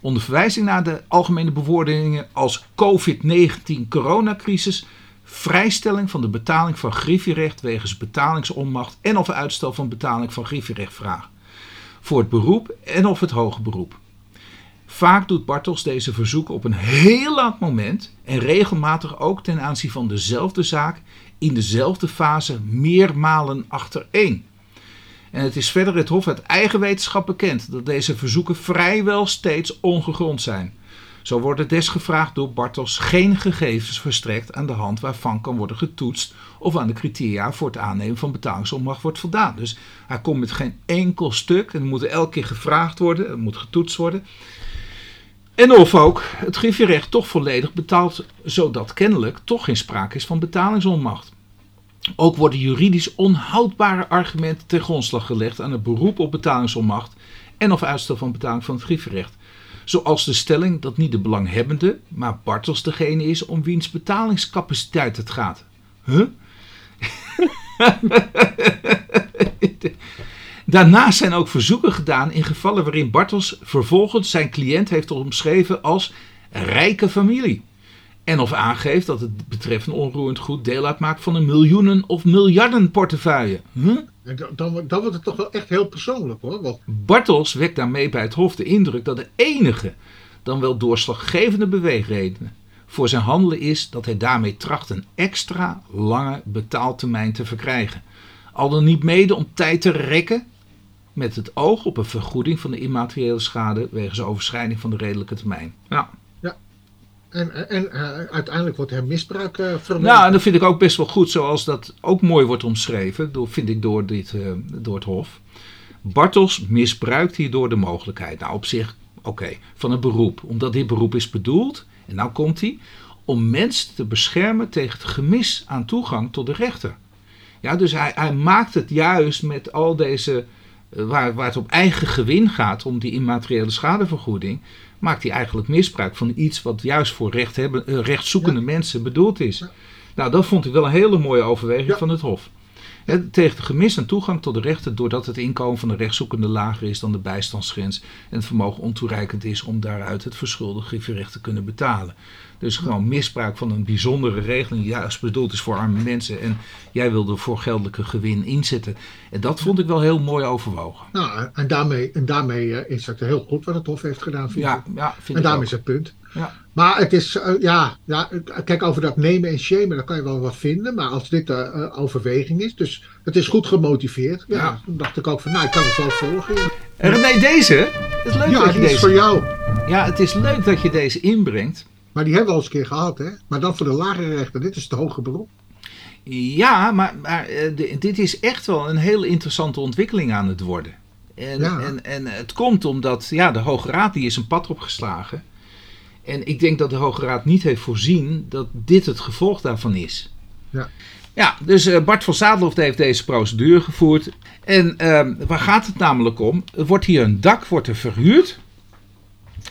onder verwijzing naar de algemene bewoordingen als COVID-19 coronacrisis, vrijstelling van de betaling van griffierecht wegens betalingsonmacht en of uitstel van betaling van griffierecht vragen. Voor het beroep en of het hoge beroep. Vaak doet Bartels deze verzoeken op een heel laat moment en regelmatig ook ten aanzien van dezelfde zaak in dezelfde fase meermalen achtereen. En het is verder het Hof uit eigen wetenschap bekend dat deze verzoeken vrijwel steeds ongegrond zijn. Zo worden desgevraagd door Bartels geen gegevens verstrekt aan de hand waarvan kan worden getoetst of aan de criteria voor het aannemen van betalingsonmacht wordt voldaan. Dus hij komt met geen enkel stuk en moet elke keer gevraagd worden, er moet getoetst worden. En of ook het griffierecht toch volledig betaalt, zodat kennelijk toch geen sprake is van betalingsonmacht. Ook worden juridisch onhoudbare argumenten ten grondslag gelegd aan het beroep op betalingsonmacht en of uitstel van betaling van het griffierecht. Zoals de stelling dat niet de belanghebbende, maar Bartels degene is om wiens betalingscapaciteit het gaat. Huh? Daarnaast zijn ook verzoeken gedaan in gevallen waarin Bartels vervolgens zijn cliënt heeft omschreven als rijke familie. En of aangeeft dat het betreffende onroerend goed deel uitmaakt van een miljoenen of miljarden portefeuille. Huh? Dan, wordt het toch wel echt heel persoonlijk hoor. Bartels wekt daarmee bij het Hof de indruk dat de enige, dan wel doorslaggevende beweegreden voor zijn handelen is dat hij daarmee tracht een extra lange betaaltermijn te verkrijgen. Al dan niet mede om tijd te rekken met het oog op een vergoeding van de immateriële schade wegens overschrijding van de redelijke termijn. Ja. En, en uh, uiteindelijk wordt er misbruik uh, vermoed. Nou, en dat vind ik ook best wel goed, zoals dat ook mooi wordt omschreven, door, vind ik door, dit, uh, door het Hof. Bartels misbruikt hierdoor de mogelijkheid, nou op zich, oké, van een beroep. Omdat dit beroep is bedoeld, en nou komt hij, om mensen te beschermen tegen het gemis aan toegang tot de rechter. Ja, dus hij, hij maakt het juist met al deze waar, waar het op eigen gewin gaat om die immateriële schadevergoeding, maakt hij eigenlijk misbruik van iets wat juist voor recht hebben, rechtszoekende ja. mensen bedoeld is. Ja. Nou, dat vond ik wel een hele mooie overweging ja. van het Hof. He, tegen gemis aan toegang tot de rechter doordat het inkomen van de rechtszoekende lager is dan de bijstandsgrens en het vermogen ontoereikend is om daaruit het verschuldigd griffierecht te kunnen betalen. Dus gewoon misbruik van een bijzondere regeling die juist bedoeld is voor arme mensen. En jij wilde voor geldelijke gewin inzetten. En dat vond ik wel heel mooi overwogen. Nou, en daarmee, en daarmee is het heel goed wat het Hof heeft gedaan. Vind ja, ja, vind en daarmee is het punt. Ja. Maar het is, uh, ja, ja, kijk over dat nemen en shamen, daar kan je wel wat vinden. Maar als dit de uh, overweging is, dus het is goed gemotiveerd. Ja, dacht ik ook van, nou, ik kan het wel volgen. En René, deze? Het is leuk ja, dat je die deze... is voor jou. Ja, het is leuk dat je deze inbrengt. Maar die hebben we al eens een keer gehad, hè? Maar dan voor de lagere rechter. Dit is het hoge beroep. Ja, maar, maar uh, dit is echt wel een heel interessante ontwikkeling aan het worden. En, Ja. en, en het komt omdat ja, de Hoge Raad die is een pad opgeslagen. En ik denk dat de Hoge Raad niet heeft voorzien dat dit het gevolg daarvan is. Ja. Ja, dus uh, Bart van Zadelhoft heeft deze procedure gevoerd. En uh, waar gaat het namelijk om? Er wordt hier een dak wordt er verhuurd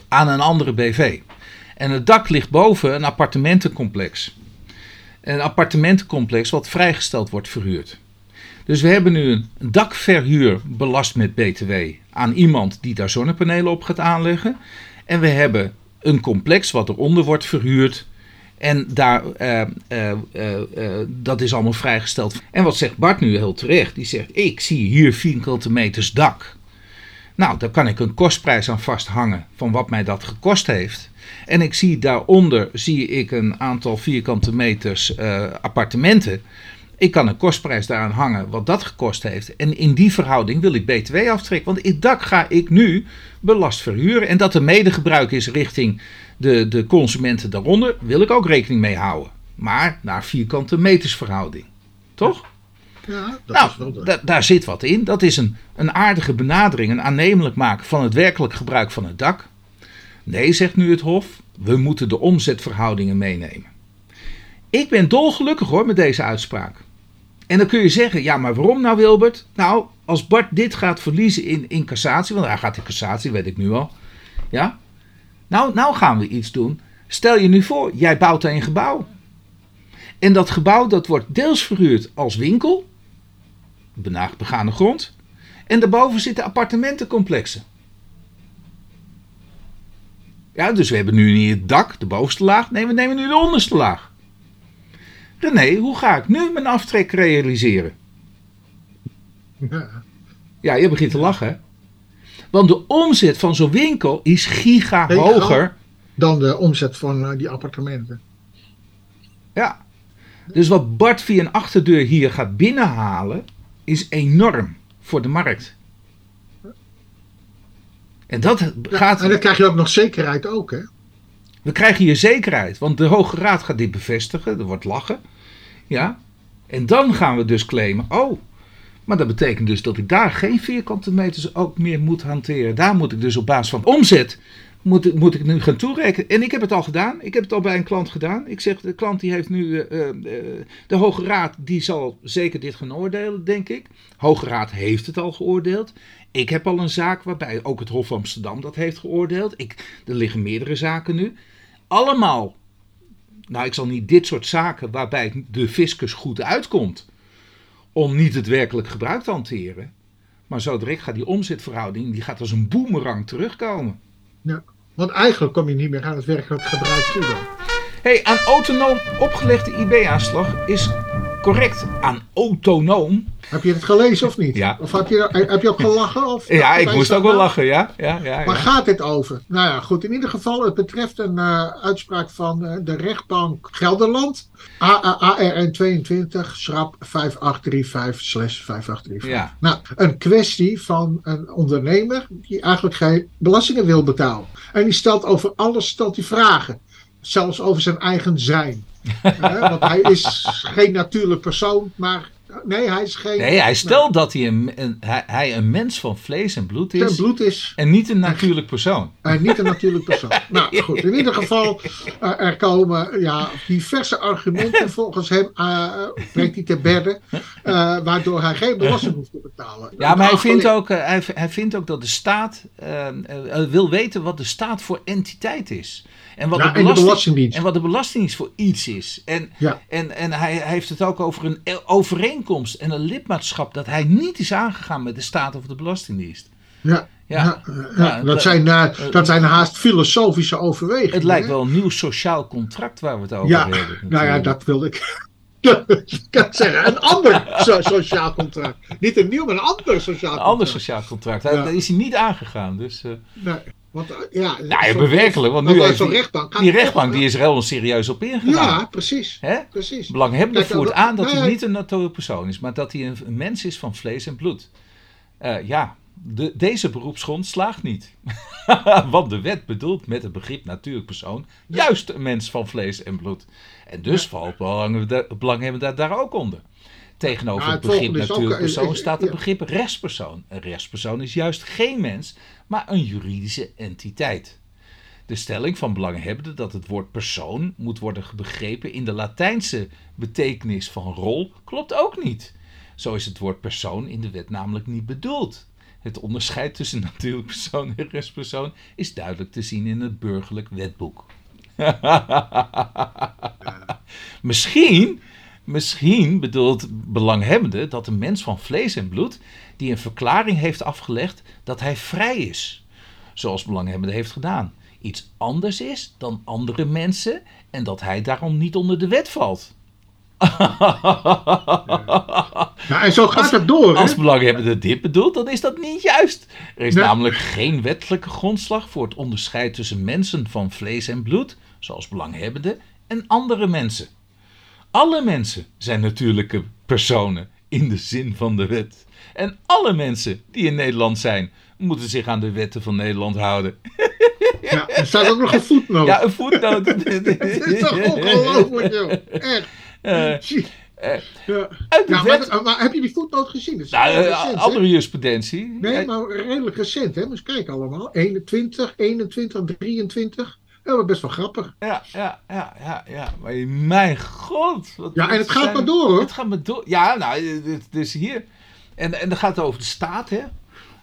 aan een andere BV. En het dak ligt boven een appartementencomplex. Een appartementencomplex wat vrijgesteld wordt verhuurd. Dus we hebben nu een dakverhuur belast met BTW aan iemand die daar zonnepanelen op gaat aanleggen. En we hebben een complex wat eronder wordt verhuurd. En daar, uh, uh, uh, dat is allemaal vrijgesteld. En wat zegt Bart nu heel terecht? Die zegt, ik zie hier vierkante meters dak. Nou, daar kan ik een kostprijs aan vasthangen van wat mij dat gekost heeft. En ik zie daaronder zie ik een aantal vierkante meters appartementen. Ik kan een kostprijs daaraan hangen wat dat gekost heeft. En in die verhouding wil ik BTW aftrekken. Want dak ga ik nu belast verhuren. En dat er medegebruik is richting de, de consumenten daaronder, wil ik ook rekening mee houden. Maar naar vierkante meters verhouding. Toch? Ja, dat nou, is wel de... da daar zit wat in. Dat is een, een aardige benadering, een aannemelijk maken van het werkelijk gebruik van het dak. Nee, zegt nu het Hof, we moeten de omzetverhoudingen meenemen. Ik ben dolgelukkig hoor met deze uitspraak. En dan kun je zeggen, ja, maar waarom nou Wilbert? Nou, als Bart dit gaat verliezen in, in cassatie, want hij gaat in cassatie, weet ik nu al. Ja? Nou, nou gaan we iets doen. Stel je nu voor, jij bouwt een gebouw. En dat gebouw dat wordt deels verhuurd als winkel, begane grond. En daarboven zitten appartementencomplexen. Ja, dus we hebben nu niet het dak, de bovenste laag. Nee, we nemen nu de onderste laag. René, hoe ga ik nu mijn aftrek realiseren? Ja. Ja, je begint te lachen. Hè? Want de omzet van zo'n winkel is giga hoger. Dan de omzet van uh, die appartementen. Ja. Dus wat Bart via een achterdeur hier gaat binnenhalen, is enorm voor de markt. En dat gaat. En dan krijg je ook nog zekerheid ook, hè? We krijgen hier zekerheid, want de Hoge Raad gaat dit bevestigen. Er wordt lachen. Ja. En dan gaan we dus claimen. Oh, maar dat betekent dus dat ik daar geen vierkante meters ook meer moet hanteren. Daar moet ik dus op basis van omzet moet, ik- moet ik nu gaan toerekenen. En ik heb het al gedaan. Ik heb het al bij een klant gedaan. Ik zeg, de klant die heeft nu... eh, eh, eh, de Hoge Raad die zal zeker dit gaan oordelen, denk ik. Hoge Raad heeft het al geoordeeld. Ik heb al een zaak waarbij ook het Hof Amsterdam dat heeft geoordeeld. Ik, er liggen meerdere zaken nu. Allemaal, nou ik zal niet dit soort zaken waarbij de fiscus goed uitkomt. Om niet het werkelijk gebruik te hanteren. Maar zo direct gaat die omzetverhouding, die gaat als een boemerang terugkomen. Ja. Want eigenlijk kom je niet meer aan het werkelijk gebruik toe dan. hey, aan autonoom opgelegde IB-aanslag is correct. Aan autonoom. Heb je het gelezen of niet? Ja. Of heb je, heb je ook gelachen? Of Ja, ik moest ook wel lachen, ja. ja, ja, Waar gaat dit over? Nou ja, goed. In ieder geval, het betreft een eh, uitspraak van eh, de rechtbank Gelderland. ARN 22, schrap 5835-5835. Ja. Nou, een kwestie van een ondernemer die eigenlijk geen belastingen wil betalen. En die stelt over alles stelt hij vragen. Zelfs over zijn eigen zijn. Want hij is geen natuurlijk persoon, maar nee, hij is geen. Nee, hij stelt dat hij een, een, hij, hij een mens van vlees en bloed is. bloed is En niet een natuurlijk persoon. En niet een natuurlijk persoon. Nou goed, in ieder geval, eh, er komen ja, diverse argumenten volgens hem, eh, brengt hij te bedden, eh, waardoor hij geen belasting hoeft te betalen. Ja, maar hij vindt, ook, eh, hij, hij vindt ook dat de staat eh, eh, eh, wil weten wat de staat voor entiteit is. En wat, Ja, de, en de belasting, Belastingdienst. en wat de belastingdienst voor iets is. En, Ja. en, en hij, hij heeft het ook over een e- en een lidmaatschap dat hij niet is aangegaan met de staat of de Belastingdienst. Ja, Ja. ja, Ja, ja, dat, zijn, eh, dat zijn haast filosofische overwegingen. Het lijkt hè? wel een nieuw sociaal contract waar we het over Ja, hebben. nou ja, dat wilde ik. ik kan zeggen, een ander so- sociaal contract. Niet een nieuw, maar een ander sociaal Een contract. ander sociaal contract. Daar, Ja. daar is hij niet aangegaan. Dus, eh, Nee, want, eh, ja, nou ja, bewerkelijk. Want nu heeft die, rechtbank die toch- rechtbank die is er heel serieus op ingegaan. Ja, precies. Hè? precies. Belanghebbende Kijk, voert aan dat nou hij ja, niet een natuurlijke persoon is, maar dat hij een, een mens is van vlees en bloed. Eh, ja, de, deze beroepsgrond slaagt niet. Want de wet bedoelt met het begrip natuurlijk persoon juist een mens van vlees en bloed. En dus valt belanghebende belanghebbende daar, daar ook onder. Tegenover Ja, het het begrip natuurlijk eh, persoon staat het ja. begrip rechtspersoon. Een rechtspersoon is juist geen mens, maar een juridische entiteit. De stelling van belanghebbenden dat het woord persoon moet worden begrepen in de Latijnse betekenis van rol klopt ook niet. Zo is het woord persoon in de wet namelijk niet bedoeld. Het onderscheid tussen natuurlijk persoon en rechtspersoon is duidelijk te zien in het burgerlijk wetboek. Misschien, misschien bedoelt belanghebbende dat een mens van vlees en bloed die een verklaring heeft afgelegd dat hij vrij is, zoals belanghebbende heeft gedaan, iets anders is dan andere mensen en dat hij daarom niet onder de wet valt. Ja, en zo gaat het door. Hè? Als belanghebbende dit bedoelt, dan is dat niet juist. Er is Nee. namelijk geen wettelijke grondslag voor het onderscheid tussen mensen van vlees en bloed, zoals belanghebbenden, en andere mensen. Alle mensen zijn natuurlijke personen in de zin van de wet. En alle mensen die in Nederland zijn, moeten zich aan de wetten van Nederland houden. Ja, er staat ook nog een voetnoot. Ja, een voetnoot. Het is toch ongelooflijk, joh. Echt. Zie- eh, Ja. Ja, wet. maar, maar heb je die voetnoot gezien? Dat is Nou, eh, hè? andere jurisprudentie. Nee, maar redelijk recent, hè? Eens kijken allemaal. 21, 21, 23. Ja, maar best wel grappig. Ja, ja, ja, ja, ja. Maar mijn god. wat- Ja, en het gaat zijn- maar door, hoor. Het gaat maar door. Ja, nou, is hier. En, en dan gaat het over de staat, hè.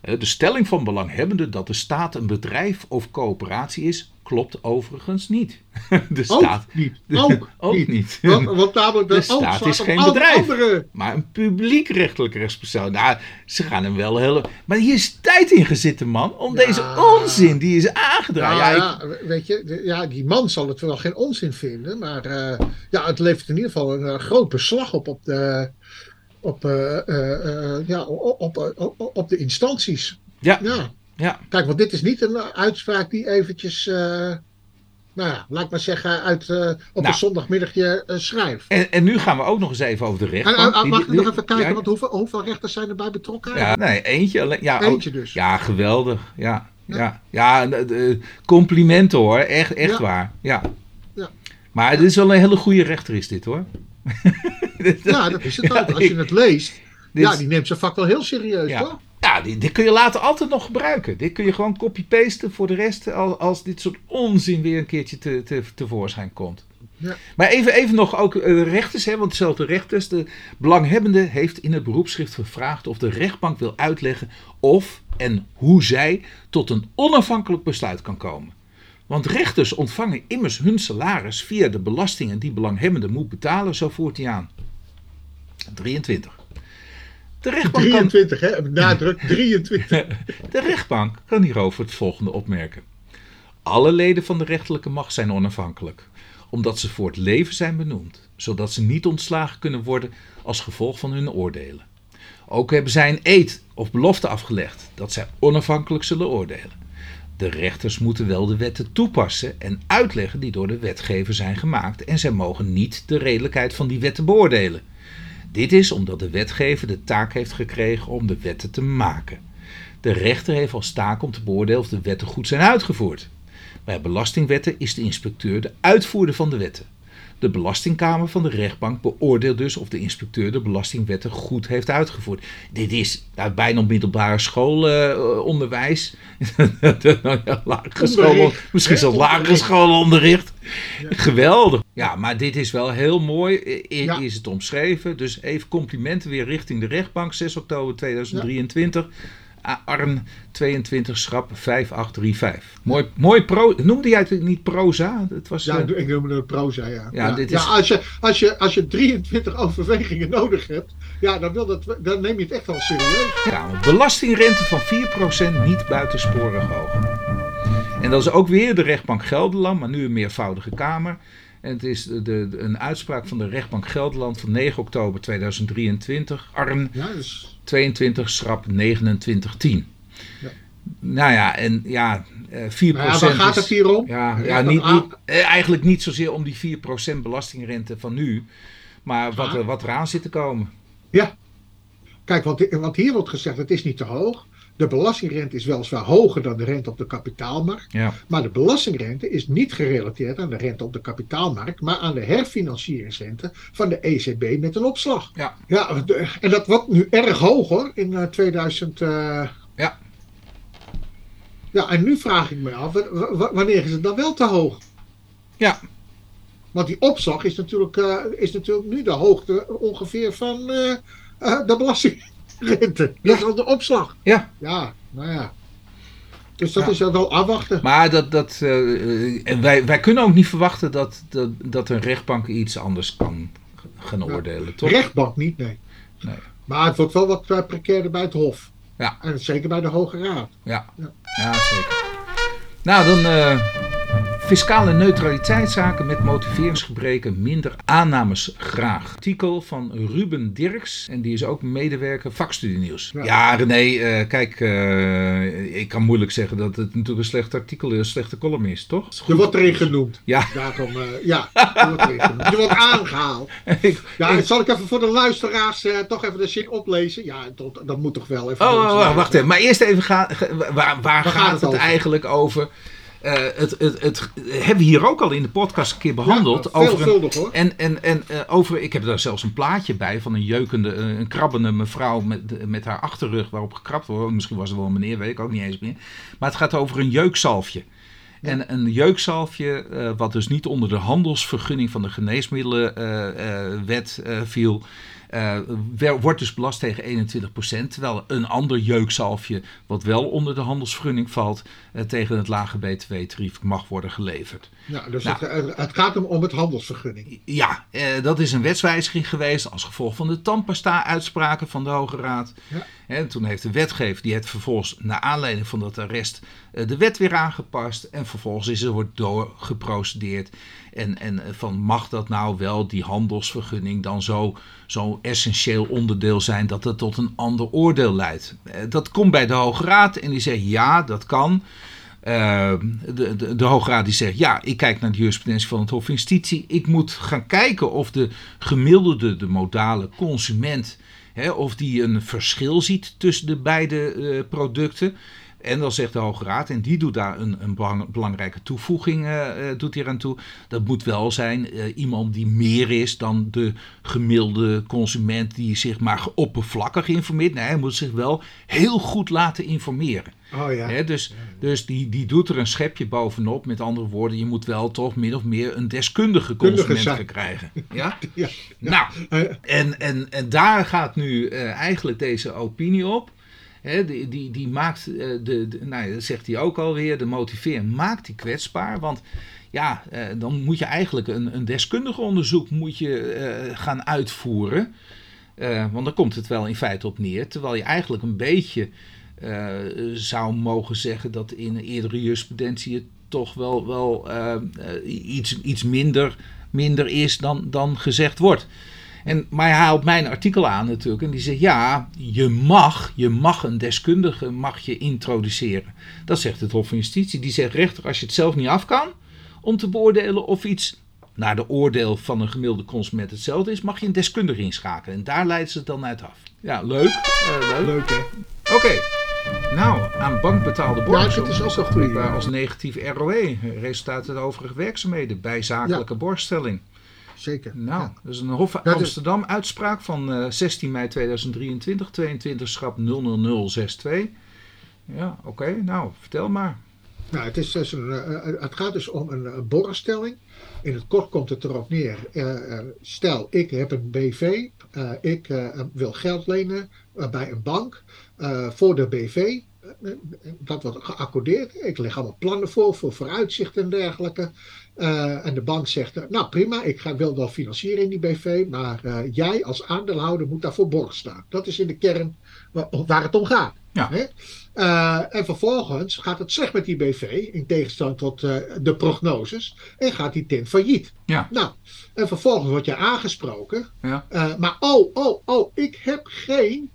Eh, De stelling van belanghebbenden dat de staat een bedrijf of coöperatie is, klopt overigens niet. De Ook staat. niet. de- Ook, ook niet. niet. Want, want namelijk de, De staat ook is geen bedrijf. Andere, Maar een publiekrechtelijk rechtspersoon. Nou, ze gaan hem wel heel. Maar hier is tijd in gezitten, man. Om Ja. deze onzin die is aangedraaid. ja, Ja, ik- ja, weet je, ja, die man zal het wel geen onzin vinden, maar eh, ja, het levert in ieder geval een eh, groot beslag op op de, op, eh, ja, op, op, op, op de instanties. ja, Ja. Ja. Kijk, want dit is niet een uitspraak die eventjes, eh, nou ja, laat ik maar zeggen, uit, eh, op Nou. een zondagmiddagje eh, schrijft. En, en nu gaan we ook nog eens even over de rechtbank. en, en Die- mag ik nog even kijken, ja, want hoeveel, hoeveel rechters zijn erbij betrokken? Ja, nee, eentje. alleen- Ja, Eentje ook- dus. Ja, geweldig. Ja, ja. ja, en, complimenten hoor. Echt, echt waar. Ja. Ja. Maar dit is wel een hele goede rechter is dit hoor. Ja, dat is het ook. Als je het leest, Dit ja, die neemt zijn vak wel heel serieus, Ja. Ja, die, die kun je later altijd nog gebruiken. Dit kun je gewoon copy-pasten voor de rest als, als dit soort onzin weer een keertje te, te, tevoorschijn komt. Ja. Maar even, even nog ook eh, de rechters, hè, want dezelfde rechters. De belanghebbende heeft in het beroepsschrift gevraagd of de rechtbank wil uitleggen of en hoe zij tot een onafhankelijk besluit kan komen. Want rechters ontvangen immers hun salaris via de belastingen die belanghebbende moet betalen, zo voert hij aan. 23. De rechtbank kan 23, hè? Nadruk 23. de rechtbank kan hierover het volgende opmerken. Alle leden van de rechterlijke macht zijn onafhankelijk, omdat ze voor het leven zijn benoemd, zodat ze niet ontslagen kunnen worden als gevolg van hun oordelen. Ook hebben zij een eed of belofte afgelegd dat zij onafhankelijk zullen oordelen. De rechters moeten wel de wetten toepassen en uitleggen die door de wetgever zijn gemaakt en zij mogen niet de redelijkheid van die wetten beoordelen. Dit is omdat de wetgever de taak heeft gekregen om de wetten te maken. De rechter heeft als taak om te beoordelen of de wetten goed zijn uitgevoerd. Bij belastingwetten is de inspecteur de uitvoerder van de wetten. De belastingkamer van de rechtbank beoordeelt dus of de inspecteur de belastingwetten goed heeft uitgevoerd. Dit is nou, bijna middelbare schoolonderwijs. lagere school, Onderricht, misschien zelfs lagere Onderricht. schoolonderricht. Geweldig. Ja, maar dit is wel heel mooi. I- Ja. Is het omschreven. Dus even complimenten weer richting de rechtbank. 6 oktober 2023. A- Arn 22 schrap 5835. Mooi, mooi pro. Noemde jij het niet proza? Het was, Ja, eh, ik noemde het proza, ja. Ja, dit is- ja als, je, als, je, als je 23 overwegingen nodig hebt, ja, dan, wil dat, dan neem je het echt wel serieus. Ja, belastingrente van 4% niet buitensporig hoog. En dat is ook weer de rechtbank Gelderland, maar nu een meervoudige kamer. En het is de, de- een uitspraak van de rechtbank Gelderland van 9 oktober 2023. Arn Ja, dus, 22 schrap 2910. Ja. Nou ja, en ja, eh, 4% maar ja, waar gaat het hier om? Ja, Ja, niet, ah. niet, eh, eigenlijk niet zozeer om die 4% belastingrente van nu. Maar wat, Ah. wat eraan zit te komen. Ja. Kijk, want, want hier wordt gezegd, het is niet te hoog. De belastingrente is weliswaar hoger dan de rente op de kapitaalmarkt. Ja. Maar de belastingrente is niet gerelateerd aan de rente op de kapitaalmarkt, maar aan de herfinancieringsrente van de ECB met een opslag. Ja. Ja, de- en dat wordt nu erg hoog hoor, in eh, 2000. eh, Ja. Ja, en nu vraag ik me af, wa- wa- wanneer is het dan wel te hoog? Ja. Want die opslag is natuurlijk, eh, is natuurlijk nu de hoogte ongeveer van eh, eh, de belastingrente. Dat is al de opslag. Ja. Ja, nou ja. Dus dat Ja. is wel afwachten. Maar dat, dat, eh, en wij, wij kunnen ook niet verwachten dat, dat, dat een rechtbank iets anders kan gaan Ja. oordelen, toch? Rechtbank niet, nee. Nee. Maar het wordt wel wat eh, precairder bij het Hof. Ja. En zeker bij de Hoge Raad. Ja, Ja. ja zeker. Nou, dan eh, fiscale neutraliteitszaken met motiveringsgebreken, minder aannames graag. Artikel van Ruben Dirks en die is ook medewerker vakstudienieuws. Ja, Ja. René, eh, kijk, eh, ik kan moeilijk zeggen dat het natuurlijk een slecht artikel is, een slechte column is, toch? Is Je wordt erin genoemd. Ja, Daarom, eh, ja, je wordt erin genoemd. Je wordt aangehaald. ik, Ja, zal ik even voor de luisteraars toch even de zin oplezen? Ja, dat, dat moet toch wel even. Oh, voor ons wacht, even. Maar eerst even gaan. Waar, waar, gaat, gaat het, eigenlijk over? Eh, het, het, het, hebben we hier ook al in de podcast een keer behandeld. Ja, over een, veelvuldig hoor. en en, en eh, over, ik heb daar zelfs een plaatje bij van een jeukende, eh, een krabbende mevrouw met, met haar achterrug waarop gekrabt wordt. Misschien was het wel een meneer, weet ik ook niet eens meer. Maar het gaat over een jeukzalfje. En een jeukzalfje, wat dus niet onder de handelsvergunning van de geneesmiddelenwet viel, eh, wordt dus belast tegen 21%. Terwijl een ander jeukzalfje, wat wel onder de handelsvergunning valt, eh, tegen het lage btw-tarief mag worden geleverd. Ja, dus Nou. het, het gaat hem om het handelsvergunning. Ja, eh, dat is een wetswijziging geweest als gevolg van de tandpasta-uitspraken van de Hoge Raad. Ja. En toen heeft de wetgever, die heeft vervolgens naar aanleiding van dat arrest eh, de wet weer aangepast. En vervolgens is er wordt doorgeprocedeerd. En, en eh, van mag dat nou wel, die handelsvergunning, dan zo, zo essentieel onderdeel zijn dat het tot een ander oordeel leidt. Eh, dat komt bij de Hoge Raad en die zegt ja, dat kan. Eh, de, de, de Hoge Raad die zegt, ja, ik kijk naar de jurisprudentie van het Hof van Justitie. Ik moet gaan kijken of de gemiddelde, de modale consument, hè, of die een verschil ziet tussen de beide eh, producten. En dan zegt de Hoge Raad, en die doet daar een, een belangrijke toevoeging uh, doet hier aan toe. Dat moet wel zijn iemand die meer is dan de gemiddelde consument die zich maar oppervlakkig informeert. Nee, hij moet zich wel heel goed laten informeren. Oh ja. dus dus die, die doet er een schepje bovenop. Met andere woorden, je moet wel toch min of meer een deskundige consument krijgen. Ja? ja? Nou, en, en, en daar gaat nu eigenlijk deze opinie op die, die, die maakt, uh, de, de, nou, dat zegt hij ook alweer, de motiveer maakt die kwetsbaar. Want ja, uh, dan moet je eigenlijk een, een deskundige onderzoek moet je, uh, gaan uitvoeren. want dan komt het wel in feite op neer. Terwijl je eigenlijk een beetje zou mogen zeggen dat in eerdere jurisprudentie het toch wel, wel iets, iets minder, minder is dan, dan gezegd wordt. En, maar hij haalt mijn artikel aan natuurlijk. En die zegt, ja, je mag, je mag een deskundige mag je introduceren. Dat zegt het Hof van Justitie. Die zegt, rechter, als je het zelf niet af kan om te beoordelen of iets naar de oordeel van een gemiddelde consument hetzelfde is, mag je een deskundige inschakelen. En daar leiden ze het dan uit af. Ja, leuk. Uh, leuk. leuk hè? Oké. Nou, aan bankbetaalde borst. Ja, het is ook zo goed. Als negatief ROE, resultaat uit overige werkzaamheden bij zakelijke ja. borststelling zeker. Nou, dat is een Hof Amsterdam uitspraak van uh, 16 mei 2023, 22 schap 00062. Ja, oké. Nou, vertel maar. Nou, het, is dus een, uh, het gaat dus om een, borrelstelling. In het kort komt het erop neer. Uh, stel, ik heb een BV. ik wil geld lenen bij een bank voor de BV dat wordt geaccordeerd. Ik leg allemaal plannen voor, voor vooruitzicht en dergelijke. Uh, en de bank zegt, uh, nou prima, ik ga, wil wel financieren in die BV, maar uh, jij als aandeelhouder moet daarvoor borg staan. Dat is in de kern waar, waar het om gaat. Ja. Hè? en vervolgens gaat het slecht met die BV, in tegenstelling tot de prognoses, en gaat die ten failliet. Ja. Nou, en vervolgens word je aangesproken, ja. maar oh, oh, oh, ik heb geen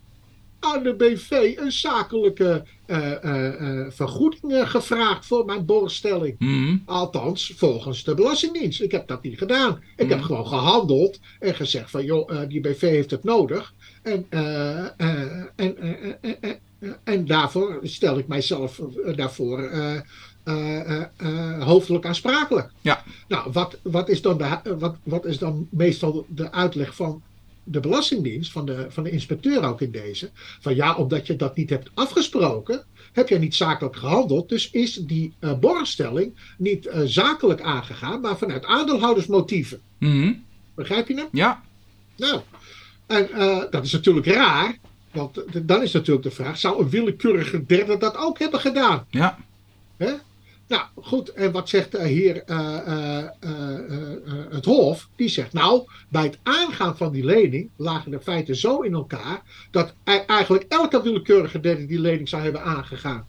aan de BV een zakelijke uh, uh, vergoeding gevraagd voor mijn borgstelling. Mm. Althans, volgens de Belastingdienst. Ik heb dat niet gedaan. Ik heb mm. gewoon gehandeld en gezegd van joh, die BV heeft het nodig. En, en, en daarvoor stel ik mijzelf daarvoor hoofdelijk aansprakelijk. Ja. Nou, wat, wat, is dan de, wat, wat is dan meestal de uitleg van de Belastingdienst, van de, van de inspecteur ook in deze, van ja, omdat je dat niet hebt afgesproken, heb je niet zakelijk gehandeld, dus is die uh, borgstelling niet uh, zakelijk aangegaan, maar vanuit aandeelhoudersmotieven. Mm Begrijp je hem? Ja. Nou, en uh, dat is natuurlijk raar, want dan is natuurlijk de vraag, zou een willekeurige derde dat ook hebben gedaan? Ja. Hè? Nou goed, en wat zegt hier uh, het Hof? Die zegt nou, bij het aangaan van die lening lagen de feiten zo in elkaar dat eigenlijk elke willekeurige derde die lening zou hebben aangegaan.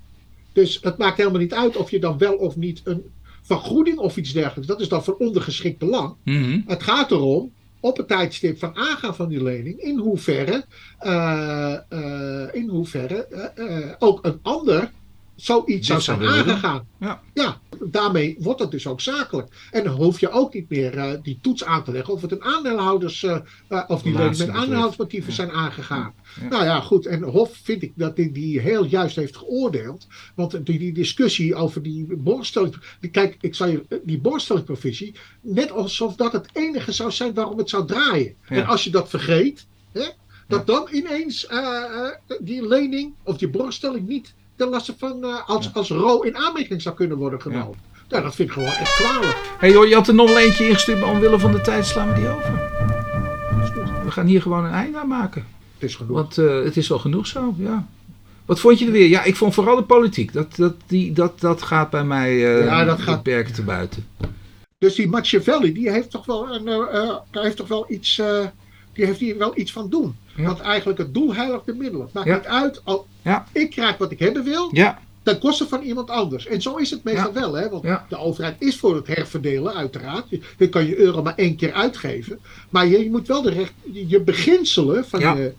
Dus het maakt helemaal niet uit of je dan wel of niet een vergoeding of iets dergelijks, dat is dan van ondergeschikt belang. Mm Het gaat erom op het tijdstip van aangaan van die lening, in hoeverre, in hoeverre ook een ander zoiets zou zijn aangegaan. Ja. ja, daarmee wordt het dus ook zakelijk. En dan hoef je ook niet meer uh, die toets aan te leggen of het een aandeelhouders uh, uh, of die leningen met aandeelhoudersmotieven ja. zijn aangegaan. Ja. Nou ja, goed. En Hof vind ik dat die, die heel juist heeft geoordeeld. Want die, die discussie over die borststelling. Kijk, ik zou je die borststellingprovisie. Net alsof dat het enige zou zijn waarom het zou draaien. En als je dat vergeet. Hè, dat dan ineens die lening of die borststelling niet ten laste van uh, als, als ro in aanmerking zou kunnen worden genomen. Ja. Nou, dat vind ik gewoon echt kwalijk. Hey, je had er nog een eentje ingestuurd, maar omwille van de tijd slaan we die over. We gaan hier gewoon een einde aan maken. Het is genoeg. Want uh, het is wel genoeg zo, ja. Wat vond je er weer? Ja, ik vond vooral de politiek. Dat, dat, die, dat, dat gaat bij mij uh, ja, dat gaat... perken te buiten. Dus die Machiavelli, die heeft toch wel, een, uh, heeft toch wel iets, die heeft hier wel iets van doen. Ja. Want eigenlijk het doel heiligt de middelen. Maakt ja. niet uit. Al, ja. Ik krijg wat ik hebben wil. Ja. Ten koste van iemand anders. En zo is het meestal wel. Hè? Want de overheid is voor het herverdelen, uiteraard. Je, je, kan je euro maar één keer uitgeven. Maar je, je moet wel de recht, je beginselen van je,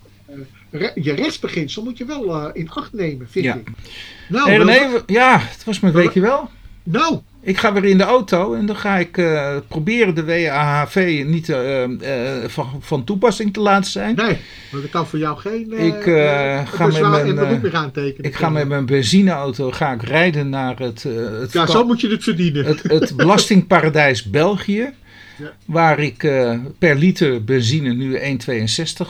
uh, je rechtsbeginsel moet je wel uh, in acht nemen, vind ik. Nou, hey, ja, het was mijn weekje wel. Nou, Ik ga weer in de auto en dan ga ik eh, proberen de WAHV niet eh, eh, van, van toepassing te laten zijn. Nee, want ik kan voor jou geen Ik, ga met mijn, beroep aantekenen. Ik ga met mijn benzineauto ga ik rijden naar het, het, Ja, zo moet je het verdienen. het, het belastingparadijs België. Ja. Waar ik per liter benzine nu 1,62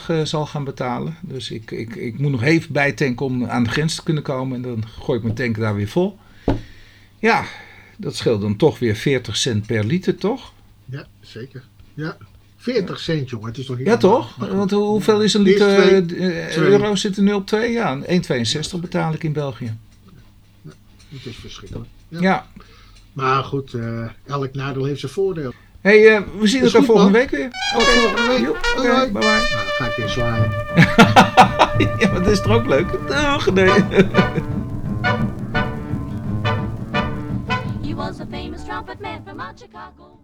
eh, zal gaan betalen. Dus ik, ik, ik moet nog even bijtanken om aan de grens te kunnen komen. En dan gooi ik mijn tank daar weer vol. Ja, dat scheelt dan toch weer 40 cent per liter, toch? Ja, zeker. Ja. 40 cent, jongen. Het is toch niet Ja, toch? Want hoe- hoeveel is een liter twee- eh, twee. euro zit er nu op 2? Ja, 1,62 betaal ik in België. Het is verschrikkelijk. Ja. Ja. Maar goed, eh, elk nadeel heeft zijn voordeel. hey, eh, we zien elkaar volgende man. week weer. Tot volgende week. Oké, hoi. bye bye. Nou, dan ga ik weer zwaaien. Ja, maar dat is toch ook leuk? Dag, nee. Was a famous trumpet man from out Chicago.